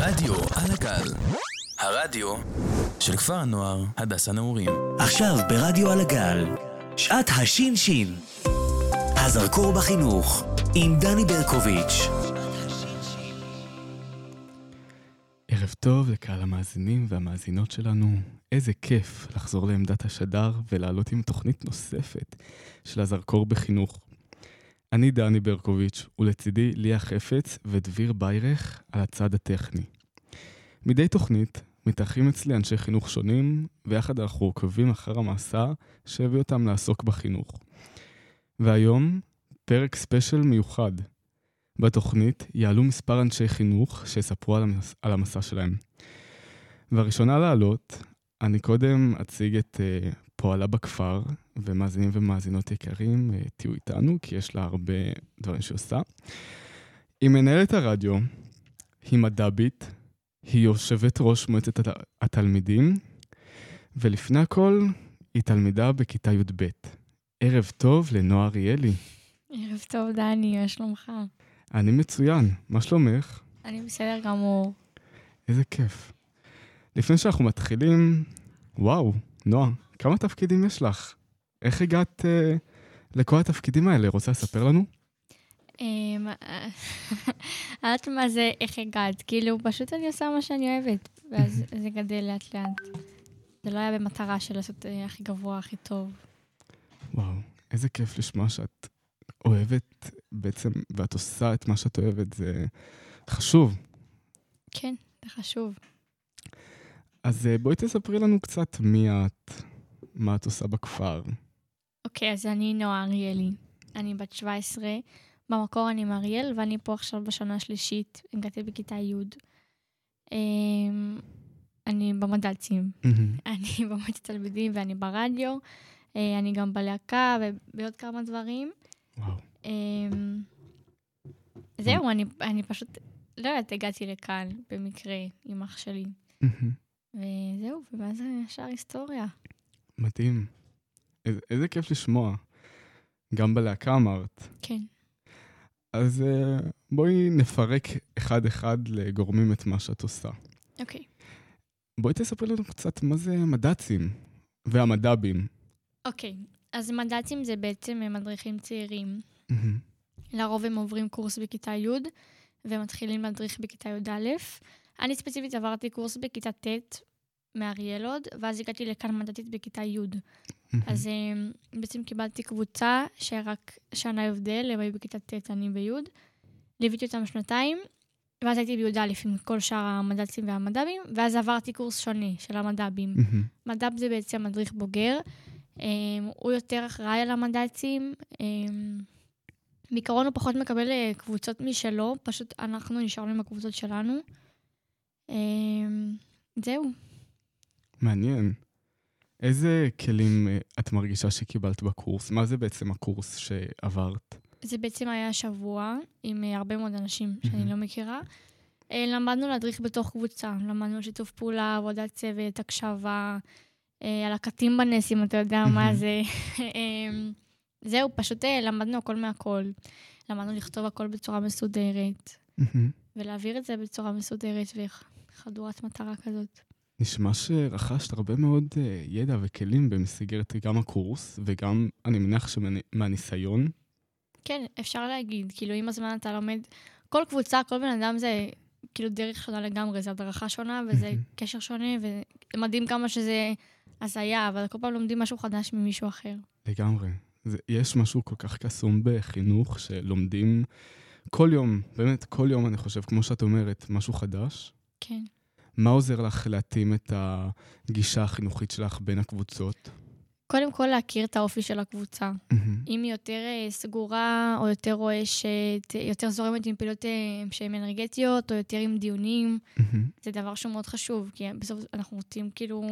רדיו על הגל, הרדיו של כפר הנוער הדס הנעורים. עכשיו ברדיו על הגל, שעת השין-שין. הזרקור בחינוך, עם דני ברקוביץ'. ערב טוב לקהל המאזינים והמאזינות שלנו. איזה כיף לחזור לעמדת השדר ולעלות עם תוכנית נוספת של הזרקור בחינוך. אני דני ברקוביץ', ולצידי ליה חפץ ודביר ביירך על הצד הטכני. מדי תוכנית מתארחים אצלי אנשי חינוך שונים, ויחד אנחנו עוקבים אחר המסע שהביא אותם לעסוק בחינוך. והיום, פרק ספיישל מיוחד. בתוכנית יעלו מספר אנשי חינוך שיספרו על, המס... על המסע שלהם. והראשונה לעלות, אני קודם אציג את uh, פועלה בכפר, ומאזינים ומאזינות יקרים, uh, תהיו איתנו, כי יש לה הרבה דברים שהיא עושה. היא מנהלת הרדיו, היא מד"בית, היא יושבת ראש מועצת הת... התלמידים, ולפני הכל, היא תלמידה בכיתה י"ב. ערב טוב לנועה אריאלי. ערב טוב, דני, מה שלומך? אני מצוין, מה שלומך? אני בסדר גמור. איזה כיף. לפני שאנחנו מתחילים, וואו, נועה, כמה תפקידים יש לך? איך הגעת אה, לכל התפקידים האלה? רוצה לספר לנו? אמ, אני יודעת מה זה איך הגעת, כאילו, פשוט אני עושה מה שאני אוהבת, ואז זה גדל לאט לאט. זה לא היה במטרה של לעשות אה, הכי גבוה, הכי טוב. וואו, איזה כיף לשמוע שאת אוהבת בעצם, ואת עושה את מה שאת אוהבת, זה חשוב. כן, זה חשוב. אז אה, בואי תספרי לנו קצת מי את, מה את עושה בכפר. אוקיי, אז אני נועה אריאלי. אני בת 17. במקור אני מאריאל, ואני פה עכשיו בשנה השלישית. הגעתי בכיתה י'. אמ, אני במד"צים. אני במועצת תלמידים ואני ברדיו. אה, אני גם בלהקה ובעוד כמה דברים. וואו. אמ, זהו, אני, אני פשוט, לא יודעת, הגעתי לכאן במקרה עם אח שלי. וזהו, ואז ישר היסטוריה. מדהים. איזה, איזה כיף לשמוע. גם בלהקה אמרת. כן. אז uh, בואי נפרק אחד-אחד לגורמים את מה שאת עושה. אוקיי. בואי תספרי לנו קצת מה זה מד"צים והמד"בים. אוקיי, אז מד"צים זה בעצם מדריכים צעירים. לרוב הם עוברים קורס בכיתה י' ומתחילים להדריך בכיתה י"א. אני ספציפית עברתי קורס בכיתה ט' מאריאל עוד, ואז הגעתי לכאן מדעתית בכיתה י'. אז um, בעצם קיבלתי קבוצה שרק שנה הבדל, הם היו בכיתה ט', אני בי'. ליוויתי אותם שנתיים, ואז הייתי בי"א עם כל שאר המד"צים והמד"בים, ואז עברתי קורס שונה של המד"בים. מד"ב זה בעצם מדריך בוגר, um, הוא יותר אחראי על המד"צים. Um, בעיקרון הוא פחות מקבל אה, קבוצות משלו, פשוט אנחנו נשארנו עם הקבוצות שלנו. זהו. מעניין. איזה כלים אה, את מרגישה שקיבלת בקורס? מה זה בעצם הקורס שעברת? זה בעצם היה שבוע עם אה, הרבה מאוד אנשים שאני לא מכירה. אה, למדנו להדריך בתוך קבוצה, למדנו שיתוף פעולה, עבודת צוות, הקשבה, על הקטים בנס, אם אתה יודע מה זה. אמ, זהו, פשוט למדנו הכל מהכל. למדנו לכתוב הכל בצורה מסודרת, ולהעביר את זה בצורה מסודרת וחדורת מטרה כזאת. נשמע שרכשת הרבה מאוד uh, ידע וכלים במסגרת גם הקורס, וגם, אני מניח שמהניסיון. כן, אפשר להגיד. כאילו, עם הזמן אתה לומד... כל קבוצה, כל בן אדם זה כאילו דרך שונה לגמרי, זו הדרכה שונה וזה קשר שונה, ומדהים כמה שזה הזיה, אבל כל פעם לומדים משהו חדש ממישהו אחר. לגמרי. זה, יש משהו כל כך קסום בחינוך, שלומדים כל יום, באמת, כל יום, אני חושב, כמו שאת אומרת, משהו חדש. כן. מה עוזר לך להתאים את הגישה החינוכית שלך בין הקבוצות? קודם כל, להכיר את האופי של הקבוצה. Mm-hmm. אם היא יותר uh, סגורה, או יותר רועשת, יותר זורמת עם פעילות uh, שהן אנרגטיות, או יותר עם דיונים, mm-hmm. זה דבר שהוא מאוד חשוב, כי בסוף אנחנו רוצים כאילו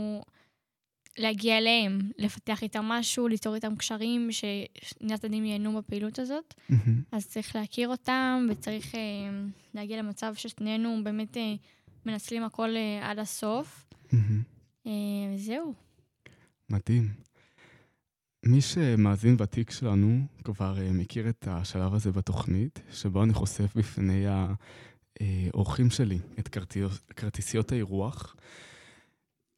להגיע אליהם, לפתח איתם משהו, ליצור איתם קשרים, ששני הצדדים ייהנו בפעילות הזאת. Mm-hmm. אז צריך להכיר אותם, וצריך uh, להגיע למצב ששנינו באמת... מנצלים הכל uh, עד הסוף. Uh, וזהו. מדהים. מי שמאזין ותיק שלנו כבר uh, מכיר את השלב הזה בתוכנית, שבו אני חושף בפני לאורחים שלי את כרטיסיות האירוח.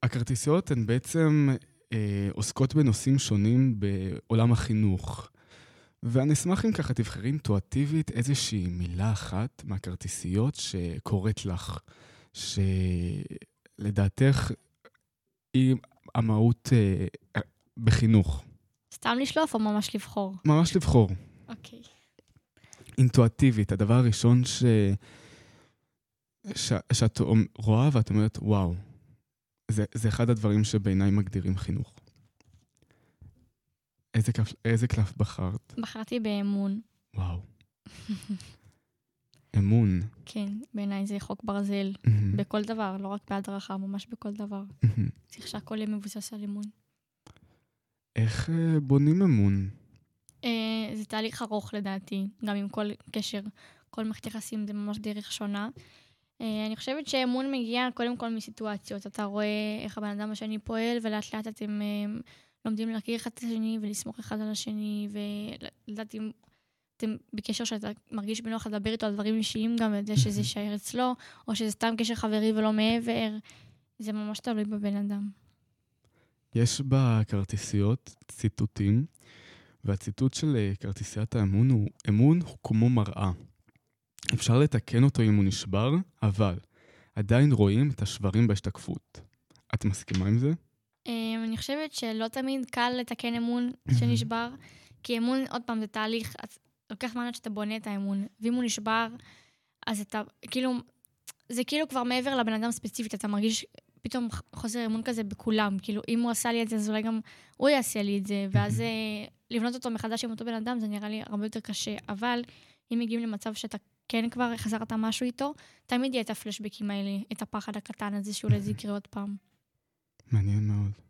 הכרטיסיות הן בעצם אה, עוסקות בנושאים שונים בעולם החינוך. ואני אשמח אם ככה תבחרי אינטואטיבית איזושהי מילה אחת מהכרטיסיות שקוראת לך, שלדעתך היא המהות אה, בחינוך. סתם לשלוף או ממש לבחור? ממש לבחור. אוקיי. אינטואטיבית, הדבר הראשון ש... ש... שאת רואה ואת אומרת, וואו, זה, זה אחד הדברים שבעיניי מגדירים חינוך. איזה, קלף, איזה קלף בחרת? בחרתי באמון. וואו. אמון. כן, בעיניי זה חוק ברזל. בכל דבר, לא רק בהדרכה, ממש בכל דבר. צריך שהכל יהיה מבוסס על אמון. איך אה, בונים אמון? אה, זה תהליך ארוך לדעתי, גם עם כל קשר, כל מערכת יחסים זה ממש דרך שונה. אה, אני חושבת שאמון מגיע קודם כל מסיטואציות. אתה רואה איך הבן אדם השני פועל, ולאט לאט אתם לומדים להכיר אחד את השני ולסמוך אחד על השני, ולדעת אם אתם בקשר שאתה מרגיש בנוח לדבר איתו על דברים אישיים גם, וזה שזה יישאר אצלו, או שזה סתם קשר חברי ולא מעבר. זה ממש תלוי בבן אדם. יש בכרטיסיות ציטוטים, והציטוט של אה, כרטיסיית האמון הוא, אמון הוא כמו מראה. אפשר לתקן אותו אם הוא נשבר, אבל עדיין רואים את השברים בהשתקפות. את מסכימה עם זה? אמ, אני חושבת שלא תמיד קל לתקן אמון שנשבר, כי אמון, עוד פעם, זה תהליך, לוקח זמן עד שאתה בונה את האמון, ואם הוא נשבר, אז אתה, כאילו, זה כאילו כבר מעבר לבן אדם ספציפית, אתה מרגיש פתאום חוסר אמון כזה בכולם. כאילו, אם הוא עשה לי את זה, אז אולי גם הוא יעשה לי את זה, ואז אה, לבנות אותו מחדש עם אותו בן אדם, זה נראה לי הרבה יותר קשה. אבל אם מגיעים למצב שאתה כן כבר החזרת משהו איתו, תמיד יהיה את הפלשבקים האלה, את הפחד הקטן הזה שאולי זה יקרה עוד פעם. מעניין מאוד.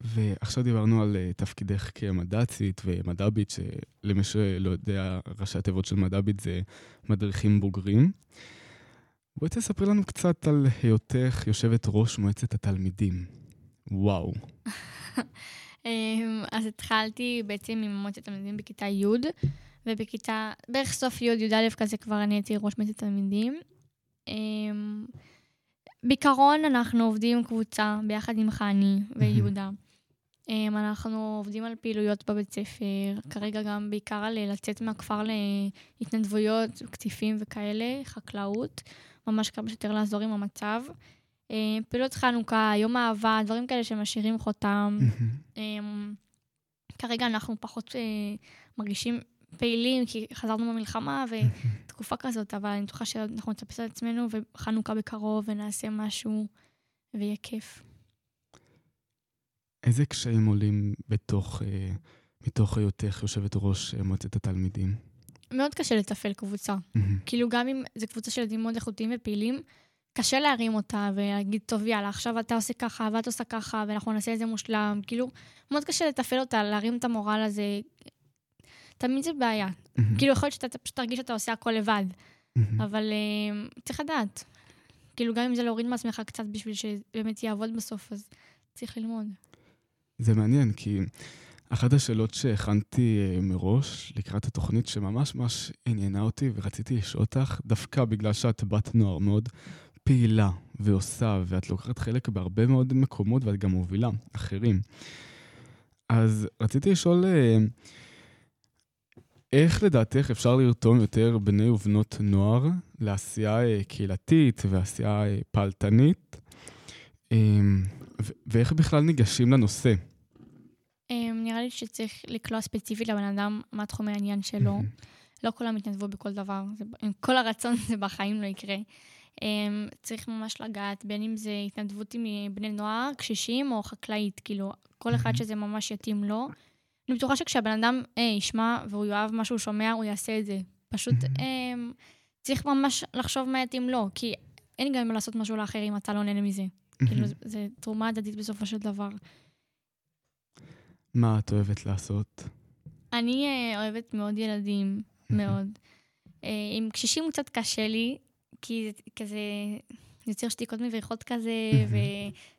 ועכשיו דיברנו על uh, תפקידך כמד"צית ומד"בית, שלמי שלא יודע, ראשי התיבות של מד"בית זה מדריכים בוגרים. בואי תספרי לנו קצת על היותך יושבת ראש מועצת התלמידים. וואו. אמ, אז התחלתי בעצם עם מועצת התלמידים בכיתה י', ובכיתה, בערך סוף י', י"א כזה כבר אני הייתי ראש מועצת תלמידים. אמ, בעיקרון אנחנו עובדים קבוצה ביחד עם חני ויהודה. אנחנו עובדים על פעילויות בבית ספר, כרגע גם בעיקר על לצאת מהכפר להתנדבויות, קטיפים וכאלה, חקלאות. ממש כמה שיותר לעזור עם המצב. אה, פעילות חנוכה, יום אהבה, דברים כאלה שמשאירים חותם. אמ, כרגע אנחנו פחות אה, מרגישים פעילים, כי חזרנו במלחמה ותקופה כזאת, אבל אני בטוחה שאנחנו נצפס על עצמנו, וחנוכה בקרוב, ונעשה משהו, ויהיה כיף. איזה קשיים עולים בתוך, אה, מתוך היותך יושבת ראש מועצת התלמידים? מאוד קשה לתפעל קבוצה. Mm-hmm. כאילו, גם אם זו קבוצה של ילדים מאוד איכותיים ופעילים, קשה להרים אותה ולהגיד, טוב, יאללה, עכשיו אתה עושה ככה ואת עושה ככה, ואנחנו נעשה את זה מושלם. כאילו, מאוד קשה לתפעל אותה, להרים את המורל הזה. תמיד זה בעיה. Mm-hmm. כאילו, יכול להיות שאתה פשוט תרגיש שאתה עושה הכל לבד, mm-hmm. אבל uh, צריך לדעת. כאילו, גם אם זה להוריד מעצמך קצת בשביל שבאמת יעבוד בסוף, אז צריך ללמוד. זה מעניין, כי אחת השאלות שהכנתי אה, מראש לקראת התוכנית, שממש ממש עניינה אותי ורציתי לשאול אותך, דווקא בגלל שאת בת נוער מאוד פעילה ועושה, ואת לוקחת חלק בהרבה מאוד מקומות ואת גם מובילה אחרים. אז רציתי לשאול, אה, איך לדעתך אפשר לרתום יותר בני ובנות נוער לעשייה אה, קהילתית ועשייה פעלתנית, ואיך בכלל ניגשים לנושא? Um, נראה לי שצריך לקלוע ספציפית לבן אדם מה תחום העניין שלו. לא כולם יתנדבו בכל דבר, זה, עם כל הרצון זה בחיים לא יקרה. Um, צריך ממש לגעת, בין אם זה התנדבות עם בני נוער, קשישים או חקלאית, כאילו, כל אחד שזה ממש יתאים לו. אני בטוחה שכשהבן אדם אה, ישמע והוא יאהב מה שהוא שומע, הוא יעשה את זה. פשוט אה, צריך ממש לחשוב מה יתאים לו, כי אין גם מה לעשות משהו לאחר אם אתה לא נהנה מזה. כאילו, זה תרומה הדדית בסופו של דבר. מה את אוהבת לעשות? אני uh, אוהבת מאוד ילדים, מאוד. uh, עם קשישים הוא קצת קשה לי, כי זה כזה יוצר שתיקות מביכות כזה,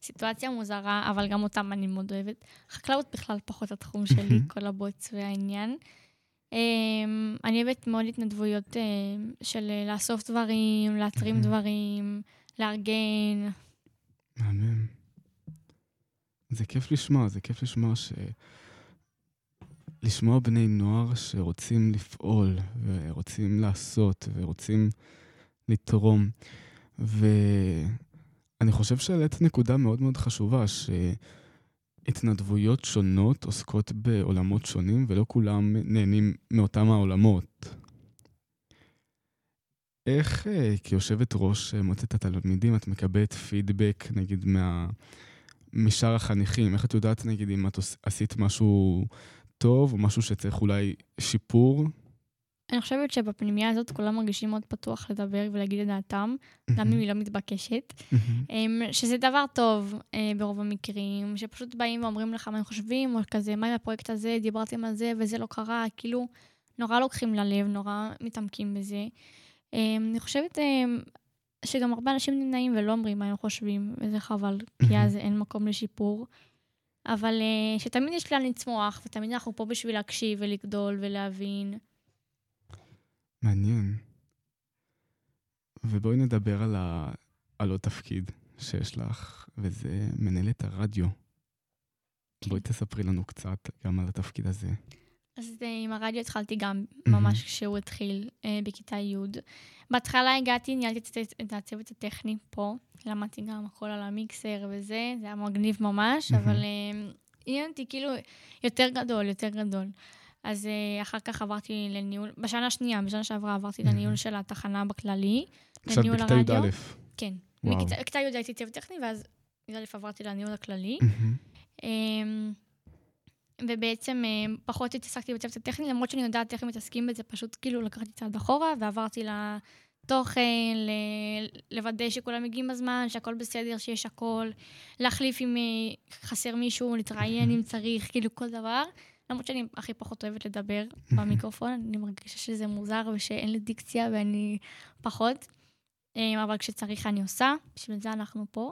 וסיטואציה מוזרה, אבל גם אותם אני מאוד אוהבת. חקלאות בכלל פחות התחום שלי, כל הבוץ והעניין. אמ, אני אוהבת מאוד התנדבויות אה, של אה, לאסוף דברים, להתרים דברים, לארגן. מהמם. זה כיף לשמוע, זה כיף לשמוע ש... לשמוע בני נוער שרוצים לפעול, ורוצים לעשות, ורוצים לתרום. ואני חושב שהעלית נקודה מאוד מאוד חשובה, שהתנדבויות שונות עוסקות בעולמות שונים, ולא כולם נהנים מאותם העולמות. איך אה, כיושבת ראש מועצת התלמידים את מקבלת פידבק, נגיד, מה... משאר החניכים? איך את יודעת, נגיד, אם את עשית משהו טוב, או משהו שצריך אולי שיפור? אני חושבת שבפנימייה הזאת כולם מרגישים מאוד פתוח לדבר ולהגיד את דעתם, גם אם היא לא מתבקשת. אמ, שזה דבר טוב אה, ברוב המקרים, שפשוט באים ואומרים לך מה הם חושבים, או כזה, מה עם הפרויקט הזה, דיברתם על זה וזה לא קרה, כאילו, נורא לוקחים ללב, נורא מתעמקים בזה. אמ, אני חושבת אמ, שגם הרבה אנשים נמנעים ולא אומרים מה הם חושבים, וזה חבל, כי אז אין מקום לשיפור. אבל uh, שתמיד יש לאן לצמוח, ותמיד אנחנו פה בשביל להקשיב ולגדול ולהבין. מעניין. ובואי נדבר על, ה... על עוד תפקיד שיש לך, וזה מנהלת הרדיו. כן. בואי תספרי לנו קצת גם על התפקיד הזה. אז uh, עם הרדיו התחלתי גם ממש כשהוא התחיל uh, בכיתה י'. בהתחלה הגעתי, ניהלתי את הצוות הטכני פה, למדתי גם הכל על המיקסר וזה, זה היה מגניב ממש, אבל uh, עניין אותי כאילו יותר גדול, יותר גדול. אז אחר כך עברתי לניהול, בשנה השנייה, בשנה שעברה עברתי לניהול של התחנה בכללי. עכשיו בכיתה י"א. כן. בכיתה י' הייתי צוות טכני, ואז י"א עברתי לניהול הכללי. ובעצם אה, פחות התעסקתי בצוות הטכני, למרות שאני יודעת איך הם מתעסקים בזה, פשוט כאילו לקחתי צעד אחורה ועברתי לתוכן, לוודא שכולם מגיעים בזמן, שהכל בסדר, שיש הכל, להחליף אם אה, חסר מישהו, להתראיין אם צריך, כאילו כל דבר. למרות שאני הכי פחות אוהבת לדבר במיקרופון, אני מרגישה שזה מוזר ושאין לי דיקציה ואני פחות. אה, אבל כשצריך אני עושה, בשביל זה אנחנו פה.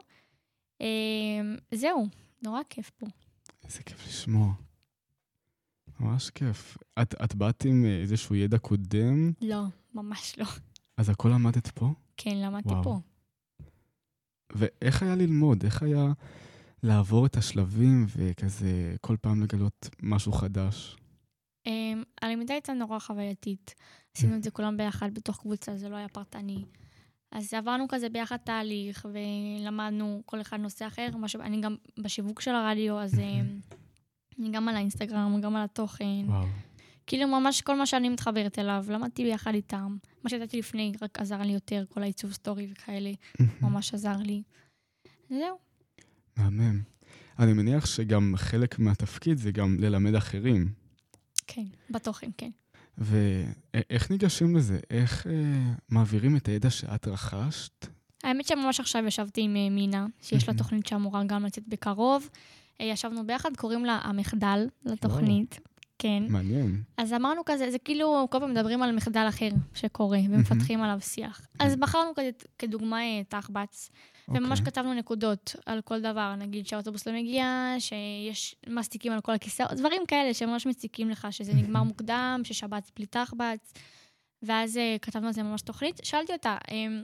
זהו, נורא כיף פה. איזה כיף לשמוע. ממש כיף. את, את באת עם אה, איזשהו ידע קודם? לא, ממש לא. אז הכל למדת פה? כן, למדתי וואו. פה. ואיך היה ללמוד? איך היה לעבור את השלבים וכזה כל פעם לגלות משהו חדש? Um, הלמידה הייתה נורא חווייתית. עשינו את זה כולם ביחד בתוך קבוצה, זה לא היה פרטני. אז עברנו כזה ביחד תהליך, ולמדנו כל אחד נושא אחר. אני גם בשיווק של הרדיו, אז גם על האינסטגרם, גם על התוכן. וואו. כאילו ממש כל מה שאני מתחברת אליו, למדתי ביחד איתם. מה שידעתי לפני רק עזר לי יותר, כל העיצוב סטורי וכאלה, ממש עזר לי. זהו. מהמם. אני מניח שגם חלק מהתפקיד זה גם ללמד אחרים. כן, בתוכן, כן. ואיך ניגשים לזה? איך אה, מעבירים את הידע שאת רכשת? האמת שממש עכשיו ישבתי עם אה, מינה, שיש לה תוכנית שאמורה גם לצאת בקרוב. אה, ישבנו ביחד, קוראים לה המחדל לתוכנית. כן. מעניין. אז אמרנו כזה, זה כאילו, כל פעם מדברים על מחדל אחר שקורה, ומפתחים עליו שיח. אז בחרנו כזה כדוגמה אה, תחבץ, וממש אוקיי. כתבנו נקודות על כל דבר, נגיד שהאוטובוס לא מגיע, שיש מסטיקים על כל הכיסאות, דברים כאלה שממש מציקים לך, שזה נגמר מוקדם, ששבץ בלי תחבץ. ואז אה, כתבנו על זה ממש תוכנית. שאלתי אותה, אמ,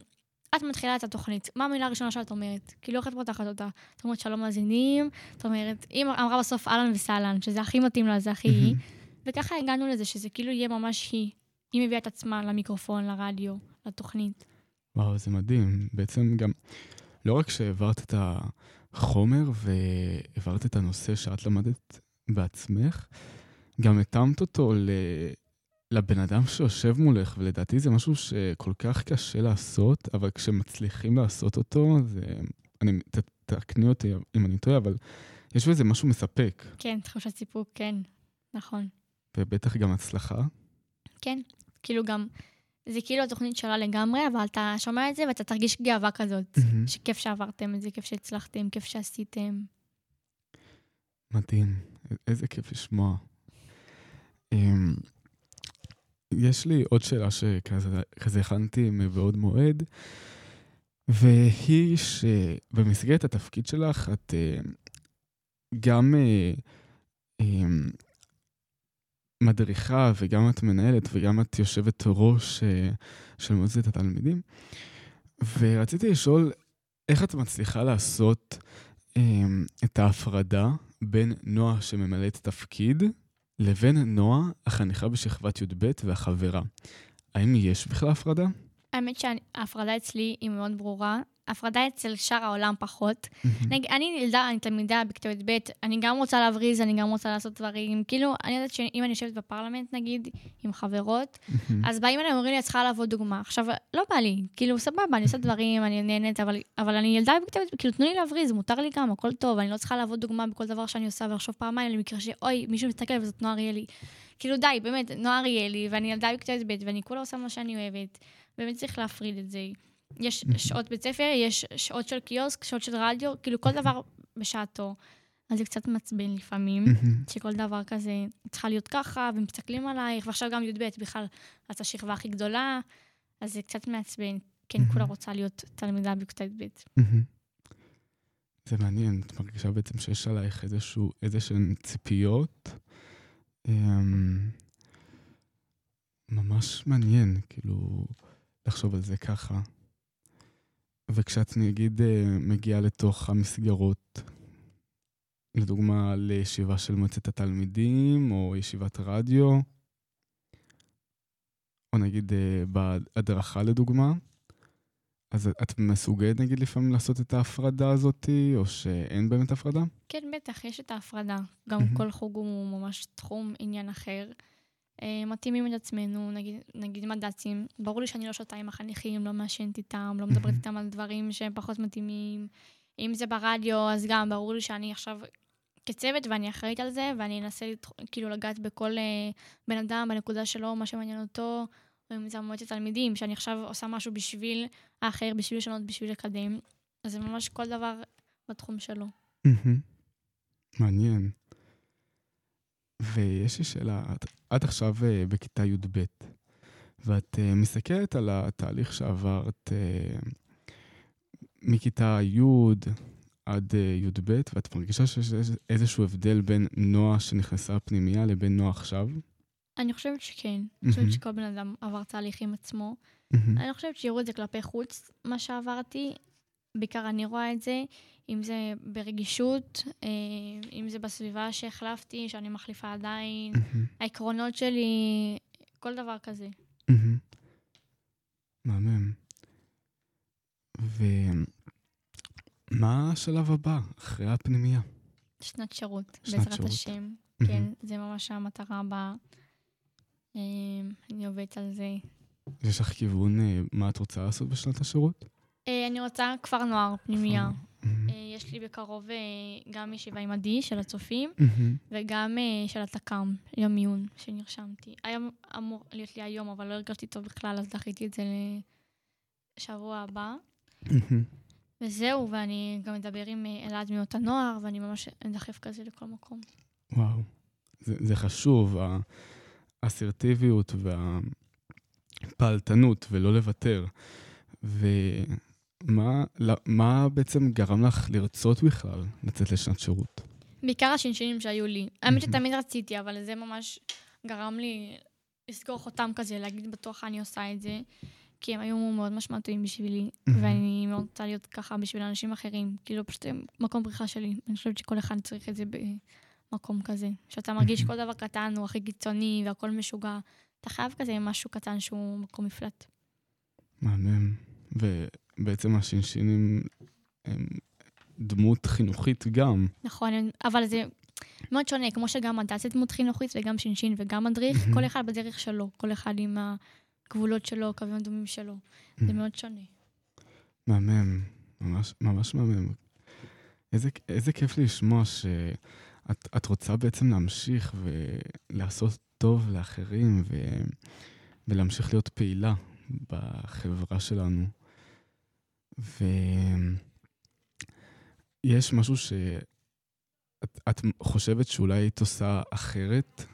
את מתחילה את התוכנית, מה המילה הראשונה שאת אומרת? כאילו, איך את פותחת אותה? את אומרת שלום מאזינים, את אומרת, היא אמרה בסוף אהלן וסהלן, שזה הכי מתאים לה, זה הכי היא. וככה הגענו לזה, שזה כאילו יהיה ממש היא. היא מביאה את עצמה למיקרופון, לרדיו, לתוכנית. וואו, זה מדהים. בעצם גם, לא רק שהעברת את החומר והעברת את הנושא שאת למדת בעצמך, גם התאמת אותו ל... לבן אדם שיושב מולך, ולדעתי זה משהו שכל כך קשה לעשות, אבל כשמצליחים לעשות אותו, זה... אני... ת, תקני אותי אם אני טועה, אבל יש בזה משהו מספק. כן, תחושת סיפוק, כן, נכון. ובטח גם הצלחה. כן, כאילו גם, זה כאילו התוכנית שלה לגמרי, אבל אתה שומע את זה ואתה תרגיש גאווה כזאת, mm-hmm. שכיף שעברתם את זה, כיף שהצלחתם, כיף שעשיתם. מדהים, איזה כיף לשמוע. יש לי עוד שאלה שכזה הכנתי מבעוד מועד, והיא שבמסגרת התפקיד שלך, את uh, גם uh, um, מדריכה וגם את מנהלת וגם את יושבת ראש אה, של מועצת התלמידים. ורציתי לשאול, איך את מצליחה לעשות אה, את ההפרדה בין נועה שממלאת תפקיד לבין נועה, החניכה בשכבת י"ב והחברה? האם יש בכלל הפרדה? האמת שההפרדה אצלי היא מאוד ברורה. הפרדה אצל שאר העולם פחות. נגיד, אני ילדה, אני תלמידה בכיתה י"ב, אני גם רוצה להבריז, אני גם רוצה לעשות דברים. כאילו, אני יודעת שאם אני יושבת בפרלמנט, נגיד, עם חברות, אז באים אליי ואומרים לי, את צריכה לעבוד דוגמה. עכשיו, לא בא לי, כאילו, סבבה, אני עושה דברים, אני נהנית, אבל, אבל אני ילדה י"ב, כאילו, תנו לי להבריז, מותר לי גם, הכל טוב, אני לא צריכה לעבוד דוגמה בכל דבר שאני עושה ולחשוב פעמיים, למקרה שאוי, מישהו מסתכל וזאת נועה אריאלי. כאילו, די, באמת, נועה אריאלי, ואני ילדה בכיתה י"ב, ואני כולה עושה מה שאני אוהבת. באמת צריך להפריד את זה. יש שעות בית ספר, יש שעות של קיוסק, שעות של רדיו, כאילו כל דבר בשעתו. אז זה קצת מעצבן לפעמים, שכל דבר כזה צריכה להיות ככה, ומסתכלים עלייך, ועכשיו גם י"ב בכלל, את השכבה הכי גדולה, אז זה קצת מעצבן, כי אני כולה רוצה להיות תלמידה בכיתה י"ב. זה מעניין, את מרגישה בעצם שיש עלייך איזשהו, איזשהן ציפיות. אמ, ממש מעניין, כאילו, לחשוב על זה ככה. וכשאת נגיד אה, מגיעה לתוך המסגרות, לדוגמה לישיבה של מועצת התלמידים, או ישיבת רדיו, או נגיד אה, בהדרכה לדוגמה, אז את מסוגלת נגיד לפעמים לעשות את ההפרדה הזאת, או שאין באמת הפרדה? כן, בטח, יש את ההפרדה. גם mm-hmm. כל חוג הוא ממש תחום עניין אחר. אה, מתאימים את עצמנו, נגיד, נגיד מד"צים. ברור לי שאני לא שותה עם החניכים, לא מעשנת איתם, לא מדברת איתם על דברים שהם פחות מתאימים. אם זה ברדיו, אז גם ברור לי שאני עכשיו כצוות ואני אחראית על זה, ואני אנסה כאילו לגעת בכל uh, בן אדם בנקודה שלו, מה שמעניין אותו, או אם זה מועצת תלמידים, שאני עכשיו עושה משהו בשביל האחר, בשביל לשנות, בשביל לקדם. אז זה ממש כל דבר בתחום שלו. מעניין. ויש לי שאלה, את, את עכשיו uh, בכיתה י"ב, ואת uh, מסתכלת על התהליך שעברת uh, מכיתה י' עד uh, י"ב, ואת מרגישה שיש איזשהו הבדל בין נועה שנכנסה פנימייה לבין נועה עכשיו? אני חושבת שכן. אני חושבת שכל בן אדם עבר תהליך עם עצמו. אני חושבת שיראו את זה כלפי חוץ, מה שעברתי. בעיקר אני רואה את זה. אם זה ברגישות, אה, אם זה בסביבה שהחלפתי, שאני מחליפה עדיין, העקרונות שלי, כל דבר כזה. מהמם. ומה השלב הבא אחרי הפנימייה? שנת שירות, שנת בעזרת שירות. השם. כן, זה ממש המטרה הבאה. אה, אני עובדת על זה. יש לך כיוון אה, מה את רוצה לעשות בשנת השירות? אני רוצה כפר נוער, פנימייה. אה, יש לי בקרוב אה, גם ישיבה עם עדי של הצופים, וגם אה, של התק"ם, יום עיון שנרשמתי. היום אמור להיות לי היום, אבל לא הרגשתי טוב בכלל, אז דחיתי את זה לשבוע הבא. וזהו, ואני גם אדבר עם אלעד מיעוט הנוער, ואני ממש אדחף כזה לכל מקום. וואו, זה, זה חשוב, האסרטיביות והפעלתנות, ולא לוותר. ו... מה, לא, מה בעצם גרם לך לרצות בכלל לצאת לשנת שירות? בעיקר השינשינים שהיו לי. האמת שתמיד רציתי, אבל זה ממש גרם לי לסגור חותם כזה, להגיד בטוח אני עושה את זה, כי הם היו מאוד משמעותיים בשבילי, ואני מאוד רוצה להיות ככה בשביל אנשים אחרים. כאילו, פשוט מקום פריחה שלי. אני חושבת שכל אחד צריך את זה במקום כזה. שאתה מרגיש שכל דבר קטן הוא הכי קיצוני והכל משוגע. אתה חייב כזה משהו קטן שהוא מקום מפלט. מהמם. בעצם השינשינים הם דמות חינוכית גם. נכון, אבל זה מאוד שונה, כמו שגם מדע זה דמות חינוכית וגם שינשין וגם מדריך, כל אחד בדרך שלו, כל אחד עם הגבולות שלו, קווים אדומים שלו. זה מאוד שונה. מהמם, ממש, ממש מהמם. איזה, איזה כיף לשמוע שאת רוצה בעצם להמשיך ולעשות טוב לאחרים ו, ולהמשיך להיות פעילה בחברה שלנו. ויש משהו שאת חושבת שאולי היית עושה אחרת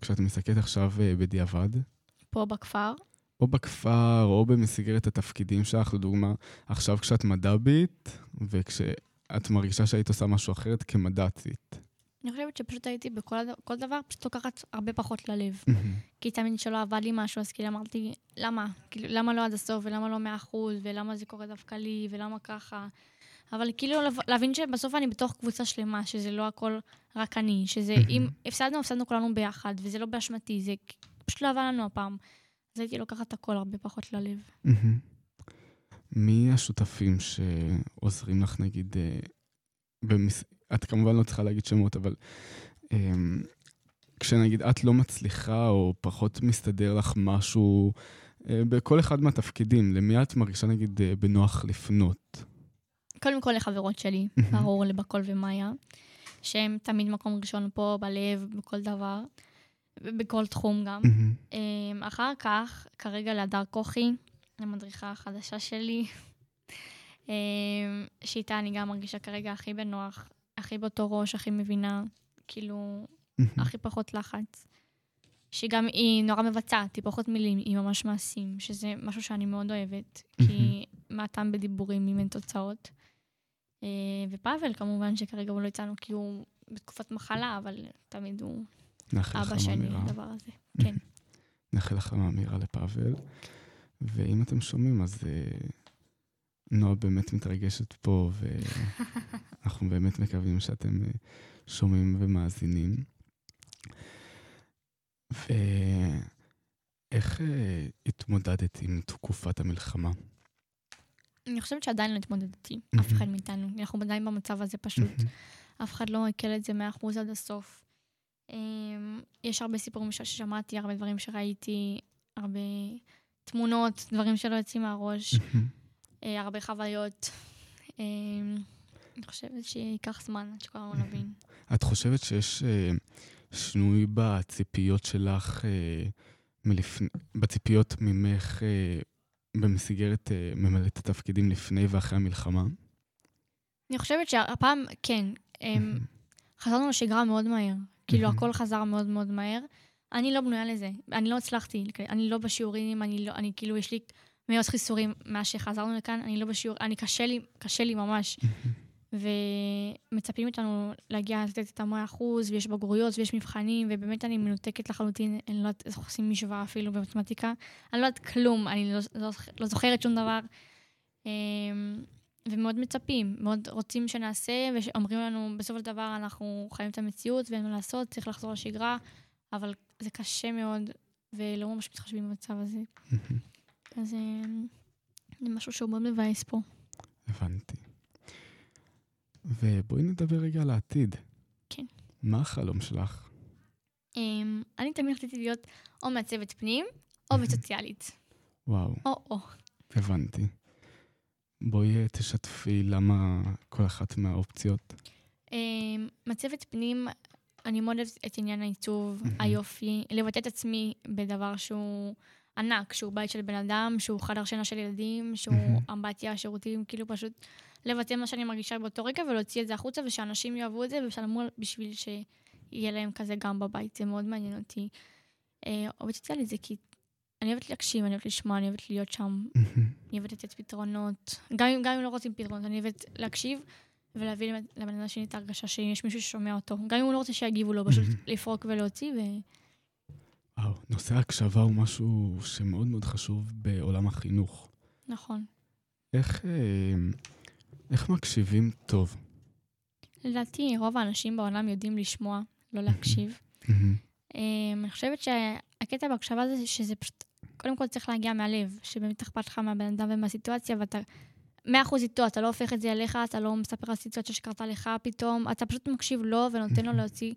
כשאת מסתכלת עכשיו אה, בדיעבד? פה בכפר? או בכפר, או במסגרת התפקידים שלך, לדוגמה, עכשיו כשאת מד"בית, וכשאת מרגישה שהיית עושה משהו אחרת כמד"צית. אני חושבת שפשוט הייתי בכל כל דבר, פשוט לוקחת הרבה פחות ללב. כי תמיד שלא עבד לי משהו, אז כאילו אמרתי, למה? כאילו, למה לא עד הסוף, ולמה לא מאה אחוז, ולמה זה קורה דווקא לי, ולמה ככה? אבל כאילו להבין שבסוף אני בתוך קבוצה שלמה, שזה לא הכל רק אני, שזה אם הפסדנו, הפסדנו כולנו ביחד, וזה לא באשמתי, זה פשוט לא עבד לנו הפעם. אז הייתי לוקחת הכל הרבה פחות ללב. מי השותפים שעוזרים לך, נגיד, אה, במס... את כמובן לא צריכה להגיד שמות, אבל um, כשנגיד את לא מצליחה או פחות מסתדר לך משהו uh, בכל אחד מהתפקידים, למי את מרגישה נגיד uh, בנוח לפנות? קודם כל לחברות שלי, ברור, לבקול ומאיה, שהם תמיד מקום ראשון פה, בלב, בכל דבר, בכל תחום גם. um, אחר כך, כרגע להדר כוכי, המדריכה החדשה שלי, um, שאיתה אני גם מרגישה כרגע הכי בנוח, הכי באותו ראש, הכי מבינה, כאילו, הכי פחות לחץ. שגם היא נורא מבצעת, היא פחות מילים, היא ממש מעשים, שזה משהו שאני מאוד אוהבת, כי מה הטעם בדיבורים אם אין תוצאות. אה, ופאבל, כמובן, שכרגע הוא לא יצאנו כי הוא בתקופת מחלה, אבל תמיד הוא אבא שני לדבר הזה. כן. נאחל החלמה מהירה לפאבל. ואם אתם שומעים, אז uh, נועה באמת מתרגשת פה, ואנחנו באמת מקווים שאתם uh, שומעים ומאזינים. ואיך uh, התמודדת עם תקופת המלחמה? אני חושבת שעדיין לא התמודדתי, אף אחד מאיתנו. אנחנו עדיין במצב הזה פשוט. אף אחד לא הקל את זה מאה אחוז עד הסוף. אמ, יש הרבה סיפורים ששמעתי, הרבה דברים שראיתי, הרבה תמונות, דברים שלא יוצאים מהראש, אה, הרבה חוויות. אמ, אני חושבת שייקח זמן עד שכולנו נבין. את חושבת שיש אה, שינוי בציפיות שלך, אה, בציפיות ממך במסגרת ממלאת התפקידים לפני ואחרי המלחמה? אני חושבת שהפעם, כן. אמ, חזרנו לשגרה מאוד מהר. כאילו, הכל חזר מאוד מאוד מהר. אני לא בנויה לזה. אני לא הצלחתי, אני לא בשיעורים, אני לא, אני כאילו, יש לי מאות חיסורים מאז שחזרנו לכאן, אני לא בשיעור, אני קשה לי, קשה לי ממש. ומצפים אותנו להגיע לתת את המאה אחוז, ויש בגרויות ויש מבחנים, ובאמת אני מנותקת לחלוטין, אני לא יודעת איך עושים משוואה אפילו במתמטיקה. אני לא יודעת כלום, אני לא, לא, לא זוכרת שום דבר. אמ, ומאוד מצפים, מאוד רוצים שנעשה, ואומרים לנו, בסופו של דבר אנחנו חיים את המציאות ואין מה לעשות, צריך לחזור לשגרה, אבל זה קשה מאוד, ולא ממש מתחשבים במצב הזה. אז אה, זה משהו שהוא מאוד מבאס פה. הבנתי. ובואי נדבר רגע על העתיד. כן. מה החלום שלך? Um, אני תמיד רציתי להיות או מעצבת פנים, או עובדת סוציאלית. וואו. או-או. הבנתי. בואי תשתפי למה כל אחת מהאופציות. Um, מעצבת פנים אני מאוד אוהבת את עניין העיצוב, היופי, לבטא את עצמי בדבר שהוא ענק, שהוא בית של בן אדם, שהוא חדר שינה של ילדים, שהוא אמבטיה, שירותים, כאילו פשוט לבטא מה שאני מרגישה באותו רגע ולהוציא את זה החוצה, ושאנשים יאהבו את זה וישלמו בשביל שיהיה להם כזה גם בבית, זה מאוד מעניין אותי. אה, עובדת סוציאלית זה כי אני אוהבת להקשיב, אני אוהבת לשמוע, אני אוהבת להיות שם, אני אוהבת לתת פתרונות, גם אם לא רוצים פתרונות, אני אוהבת להקשיב. ולהביא לבן אדם השני את ההרגשה שיש מישהו ששומע אותו. גם אם הוא לא רוצה שיגיבו לו, פשוט לפרוק ולהוציא ו... וואו, נושא ההקשבה הוא משהו שמאוד מאוד חשוב בעולם החינוך. נכון. איך, אה, איך מקשיבים טוב? לדעתי, רוב האנשים בעולם יודעים לשמוע, לא להקשיב. אה, אני חושבת שהקטע בהקשבה זה שזה פשוט, קודם כל צריך להגיע מהלב, שבאמת אכפת לך מהבן אדם ומהסיטואציה, ואתה מאה אחוז איתו, אתה לא הופך את זה אליך, אתה לא מספר על סיטואציה שקרתה לך פתאום, אתה פשוט מקשיב לו ונותן לו להוציא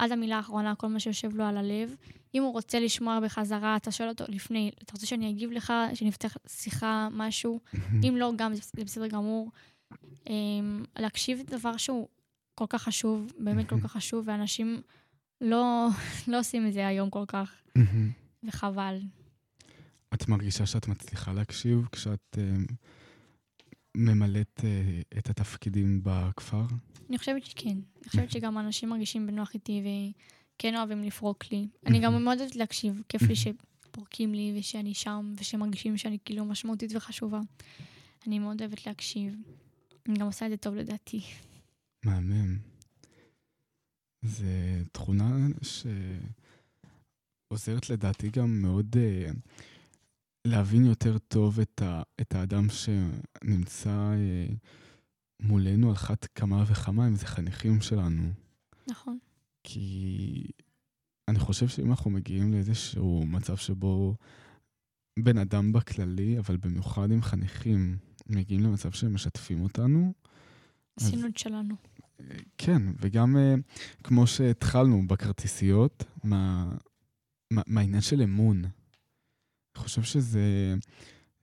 עד המילה האחרונה כל מה שיושב לו על הלב. אם הוא רוצה לשמוע בחזרה, אתה שואל אותו לפני, אתה רוצה שאני אגיב לך, שנפתח שיחה, משהו? אם לא, גם זה בסדר גמור. אמ, להקשיב זה דבר שהוא כל כך חשוב, באמת כל כך חשוב, ואנשים לא, לא עושים את זה היום כל כך, וחבל. את מרגישה שאת מצליחה להקשיב כשאת... Uh... ממלאת uh, את התפקידים בכפר? אני חושבת שכן. אני חושבת שגם אנשים מרגישים בנוח איתי וכן אוהבים לפרוק לי. אני גם מאוד אוהבת להקשיב, כיף לי שפורקים לי ושאני שם ושמרגישים שאני כאילו משמעותית וחשובה. אני מאוד אוהבת להקשיב. אני גם עושה את זה טוב לדעתי. מהמם. זו תכונה שעוזרת לדעתי גם מאוד uh, להבין יותר טוב את, ה, את האדם שנמצא uh, מולנו על אחת כמה וכמה, אם זה חניכים שלנו. נכון. כי אני חושב שאם אנחנו מגיעים לאיזשהו מצב שבו בן אדם בכללי, אבל במיוחד עם חניכים, מגיעים למצב שהם משתפים אותנו. עשינו את שלנו. כן, וגם uh, כמו שהתחלנו בכרטיסיות, מה, מה, מהעניין של אמון. אני חושב שזה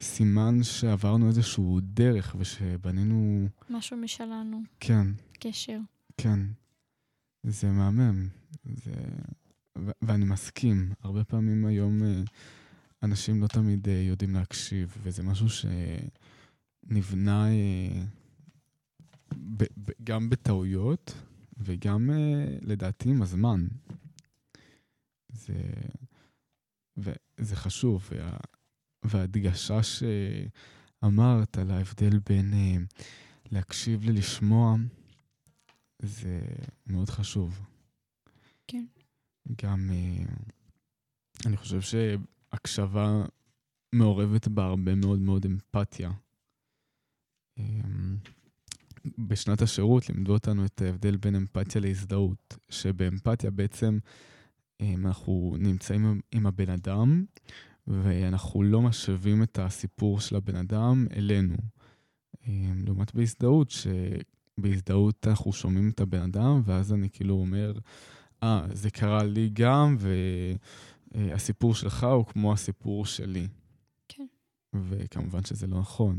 סימן שעברנו איזשהו דרך ושבנינו... משהו משלנו. כן. קשר. כן. זה מהמם. זה... ו- ואני מסכים. הרבה פעמים היום uh, אנשים לא תמיד uh, יודעים להקשיב, וזה משהו שנבנה... Uh, ב- ב- גם בטעויות וגם לדעתי עם הזמן. זה, וזה חשוב, וה, וההדגשה שאמרת על ההבדל בין uh, להקשיב ללשמוע, זה מאוד חשוב. כן. גם, uh, אני חושב שהקשבה מעורבת בה הרבה מאוד מאוד אמפתיה. Um, בשנת השירות לימדו אותנו את ההבדל בין אמפתיה להזדהות, שבאמפתיה בעצם אנחנו נמצאים עם הבן אדם, ואנחנו לא משווים את הסיפור של הבן אדם אלינו. לעומת בהזדהות, שבהזדהות אנחנו שומעים את הבן אדם, ואז אני כאילו אומר, אה, ah, זה קרה לי גם, והסיפור שלך הוא כמו הסיפור שלי. כן. וכמובן שזה לא נכון.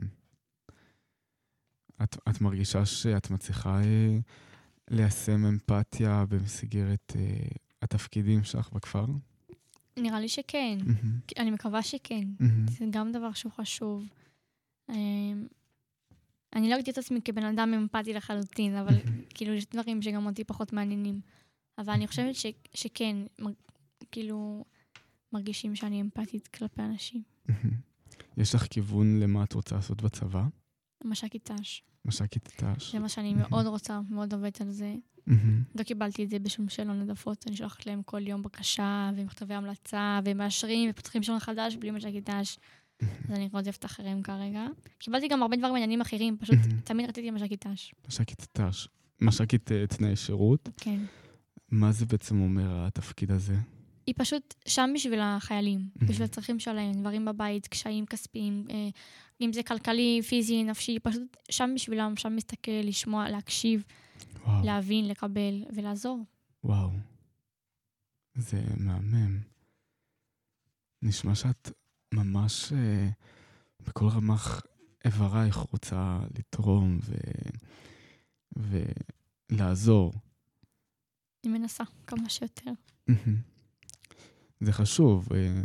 את, את מרגישה שאת מצליחה אה, ליישם אמפתיה במסגרת אה, התפקידים שלך בכפר? נראה לי שכן. Mm-hmm. אני מקווה שכן. Mm-hmm. זה גם דבר שהוא חשוב. אה, אני לא אגדיר את עצמי כבן אדם אמפתי לחלוטין, אבל. כאילו יש דברים שגם אותי פחות מעניינים. אבל אני חושבת ש, שכן, מ, כאילו, מרגישים שאני אמפתית כלפי אנשים. יש לך כיוון למה את רוצה לעשות בצבא? מש"קית ת"ש. מש"קית ת"ש. זה מה שאני מאוד רוצה, מאוד עובדת על זה. לא קיבלתי את זה בשום שאלון העדפות, אני שולחת להם כל יום בקשה, ומכתבי המלצה, ומאשרים, ופותחים שאלון חדש בלי מש"קית ת"ש. אז אני רודפת אחריהם כרגע. קיבלתי גם הרבה דברים מעניינים אחרים, פשוט תמיד רציתי מש"קית ת"ש. מש"קית ת"ש. מש"קית אה, תנאי שירות? כן. מה זה בעצם אומר, התפקיד הזה? היא פשוט שם בשביל החיילים, בשביל הצרכים שלהם, דברים בבית, קשיים כספיים, אה, אם זה כלכלי, פיזי, נפשי, פשוט שם בשבילם, שם מסתכל, לשמוע, להקשיב, וואו. להבין, לקבל ולעזור. וואו, זה מהמם. נשמע שאת ממש אה, בכל רמ"ח איברייך רוצה לתרום ו... ולעזור. אני מנסה כמה שיותר. זה חשוב, אה,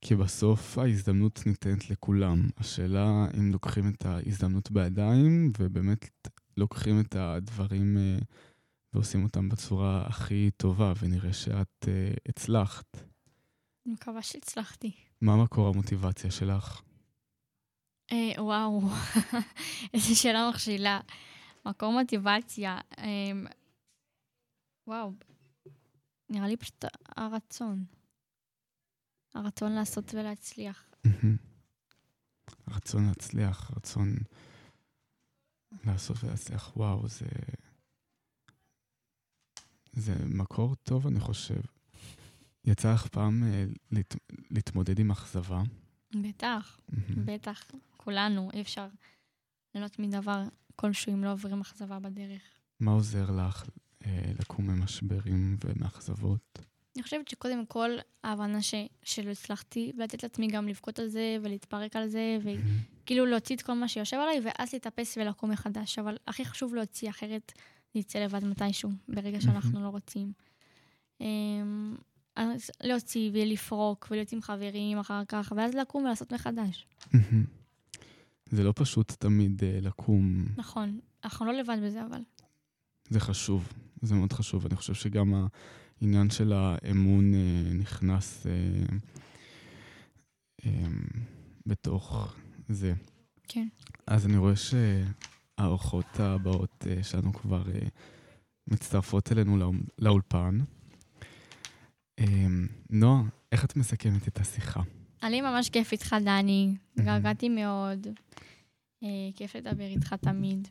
כי בסוף ההזדמנות ניתנת לכולם. השאלה אם לוקחים את ההזדמנות בידיים, ובאמת לוקחים את הדברים אה, ועושים אותם בצורה הכי טובה, ונראה שאת אה, הצלחת. אני מקווה שהצלחתי. מה מקור המוטיבציה שלך? אה, וואו, איזו שאלה מכשילה. מקור מוטיבציה, אה, וואו, נראה לי פשוט הרצון. הרצון לעשות ולהצליח. רצון להצליח, רצון לעשות ולהצליח, וואו, זה... זה מקור טוב, אני חושב. יצא לך פעם אה, להת... להתמודד עם אכזבה? בטח, בטח. כולנו, אי אפשר ליהנות מדבר כלשהו אם לא עוברים אכזבה בדרך. מה עוזר לך אה, לקום ממשברים ומאכזבות? אני חושבת שקודם כל, ההבנה ש... שלא הצלחתי, ולתת לעצמי גם לבכות על זה, ולהתפרק על זה, וכאילו להוציא את כל מה שיושב עליי, ואז להתאפס ולקום מחדש. אבל הכי חשוב להוציא, אחרת נצא לבד מתישהו, ברגע שאנחנו לא רוצים. אמ, אז להוציא ולפרוק, ולהיות עם חברים אחר כך, ואז לקום ולעשות מחדש. זה לא פשוט תמיד uh, לקום. נכון, אנחנו לא לבד בזה, אבל. זה חשוב, זה מאוד חשוב. אני חושב שגם העניין של האמון uh, נכנס uh, um, בתוך זה. כן. אז אני רואה שהאורחות הבאות uh, שלנו כבר uh, מצטרפות אלינו לאולפן. אמ, נועה, איך את מסכמת את השיחה? אני ממש כיף איתך, דני. גרגעתי מאוד. אה, כיף לדבר איתך תמיד.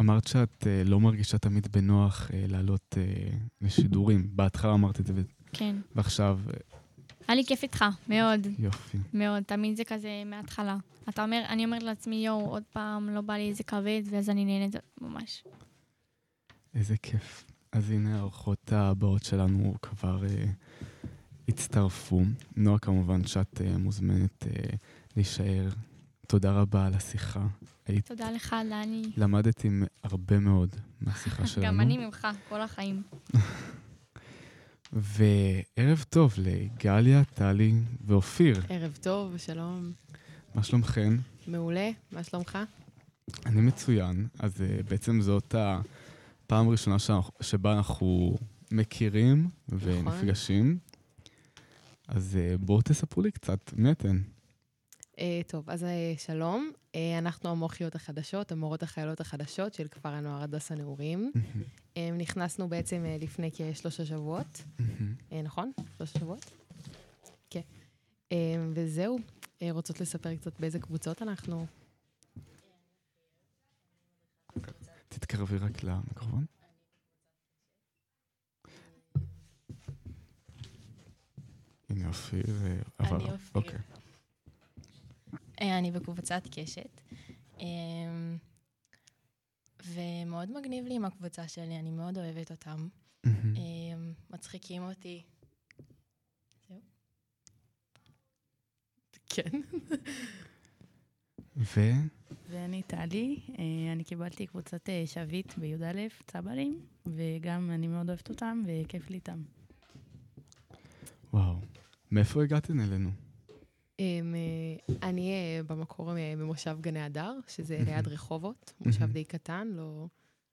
אמרת שאת uh, לא מרגישה תמיד בנוח uh, לעלות uh, לשידורים. בהתחלה אמרת את זה, כן. ועכשיו... היה לי כיף איתך, מאוד. יופי. מאוד, תמיד זה כזה מההתחלה. אתה אומר, אני אומרת לעצמי, יואו, עוד פעם, לא בא לי איזה כבד, ואז אני נהנית ממש. איזה כיף. אז הנה האורחות הבאות שלנו כבר uh, הצטרפו. נועה, כמובן שאת uh, מוזמנת uh, להישאר. תודה רבה על השיחה. היית... תודה לך, דני. למדתי הרבה מאוד מהשיחה שלנו. גם אני ממך, כל החיים. וערב טוב לגליה, טלי ואופיר. ערב טוב, שלום. מה שלומכן? מעולה, מה שלומך? אני מצוין. אז uh, בעצם זאת הפעם הראשונה שבה אנחנו מכירים נכון. ונפגשים. אז uh, בואו תספרו לי קצת, מי אתן? Uh, טוב, אז uh, שלום. Uh, אנחנו המוחיות החדשות, המורות החיילות החדשות של כפר הנוער הדס הנעורים. נכנסנו בעצם לפני כשלושה שבועות, נכון? שלושה שבועות? כן. וזהו, רוצות לספר קצת באיזה קבוצות אנחנו? תתקרבי רק למיקרופון. הנה אופיר, אבל... אני אופיר. אה, אני בקבוצת קשת. אמ, ומאוד מגניב לי עם הקבוצה שלי, אני מאוד אוהבת אותם. אמ, מצחיקים אותי. זהו. כן. ו? ואני טלי, אה, אני קיבלתי קבוצת אה, שביט בי"א, צברים, וגם אני מאוד אוהבת אותם וכיף לי איתם. וואו, מאיפה הגעתן אלינו? אה, אני אה, במקור אה, במושב גני הדר, שזה ליד רחובות, מושב די קטן, לא,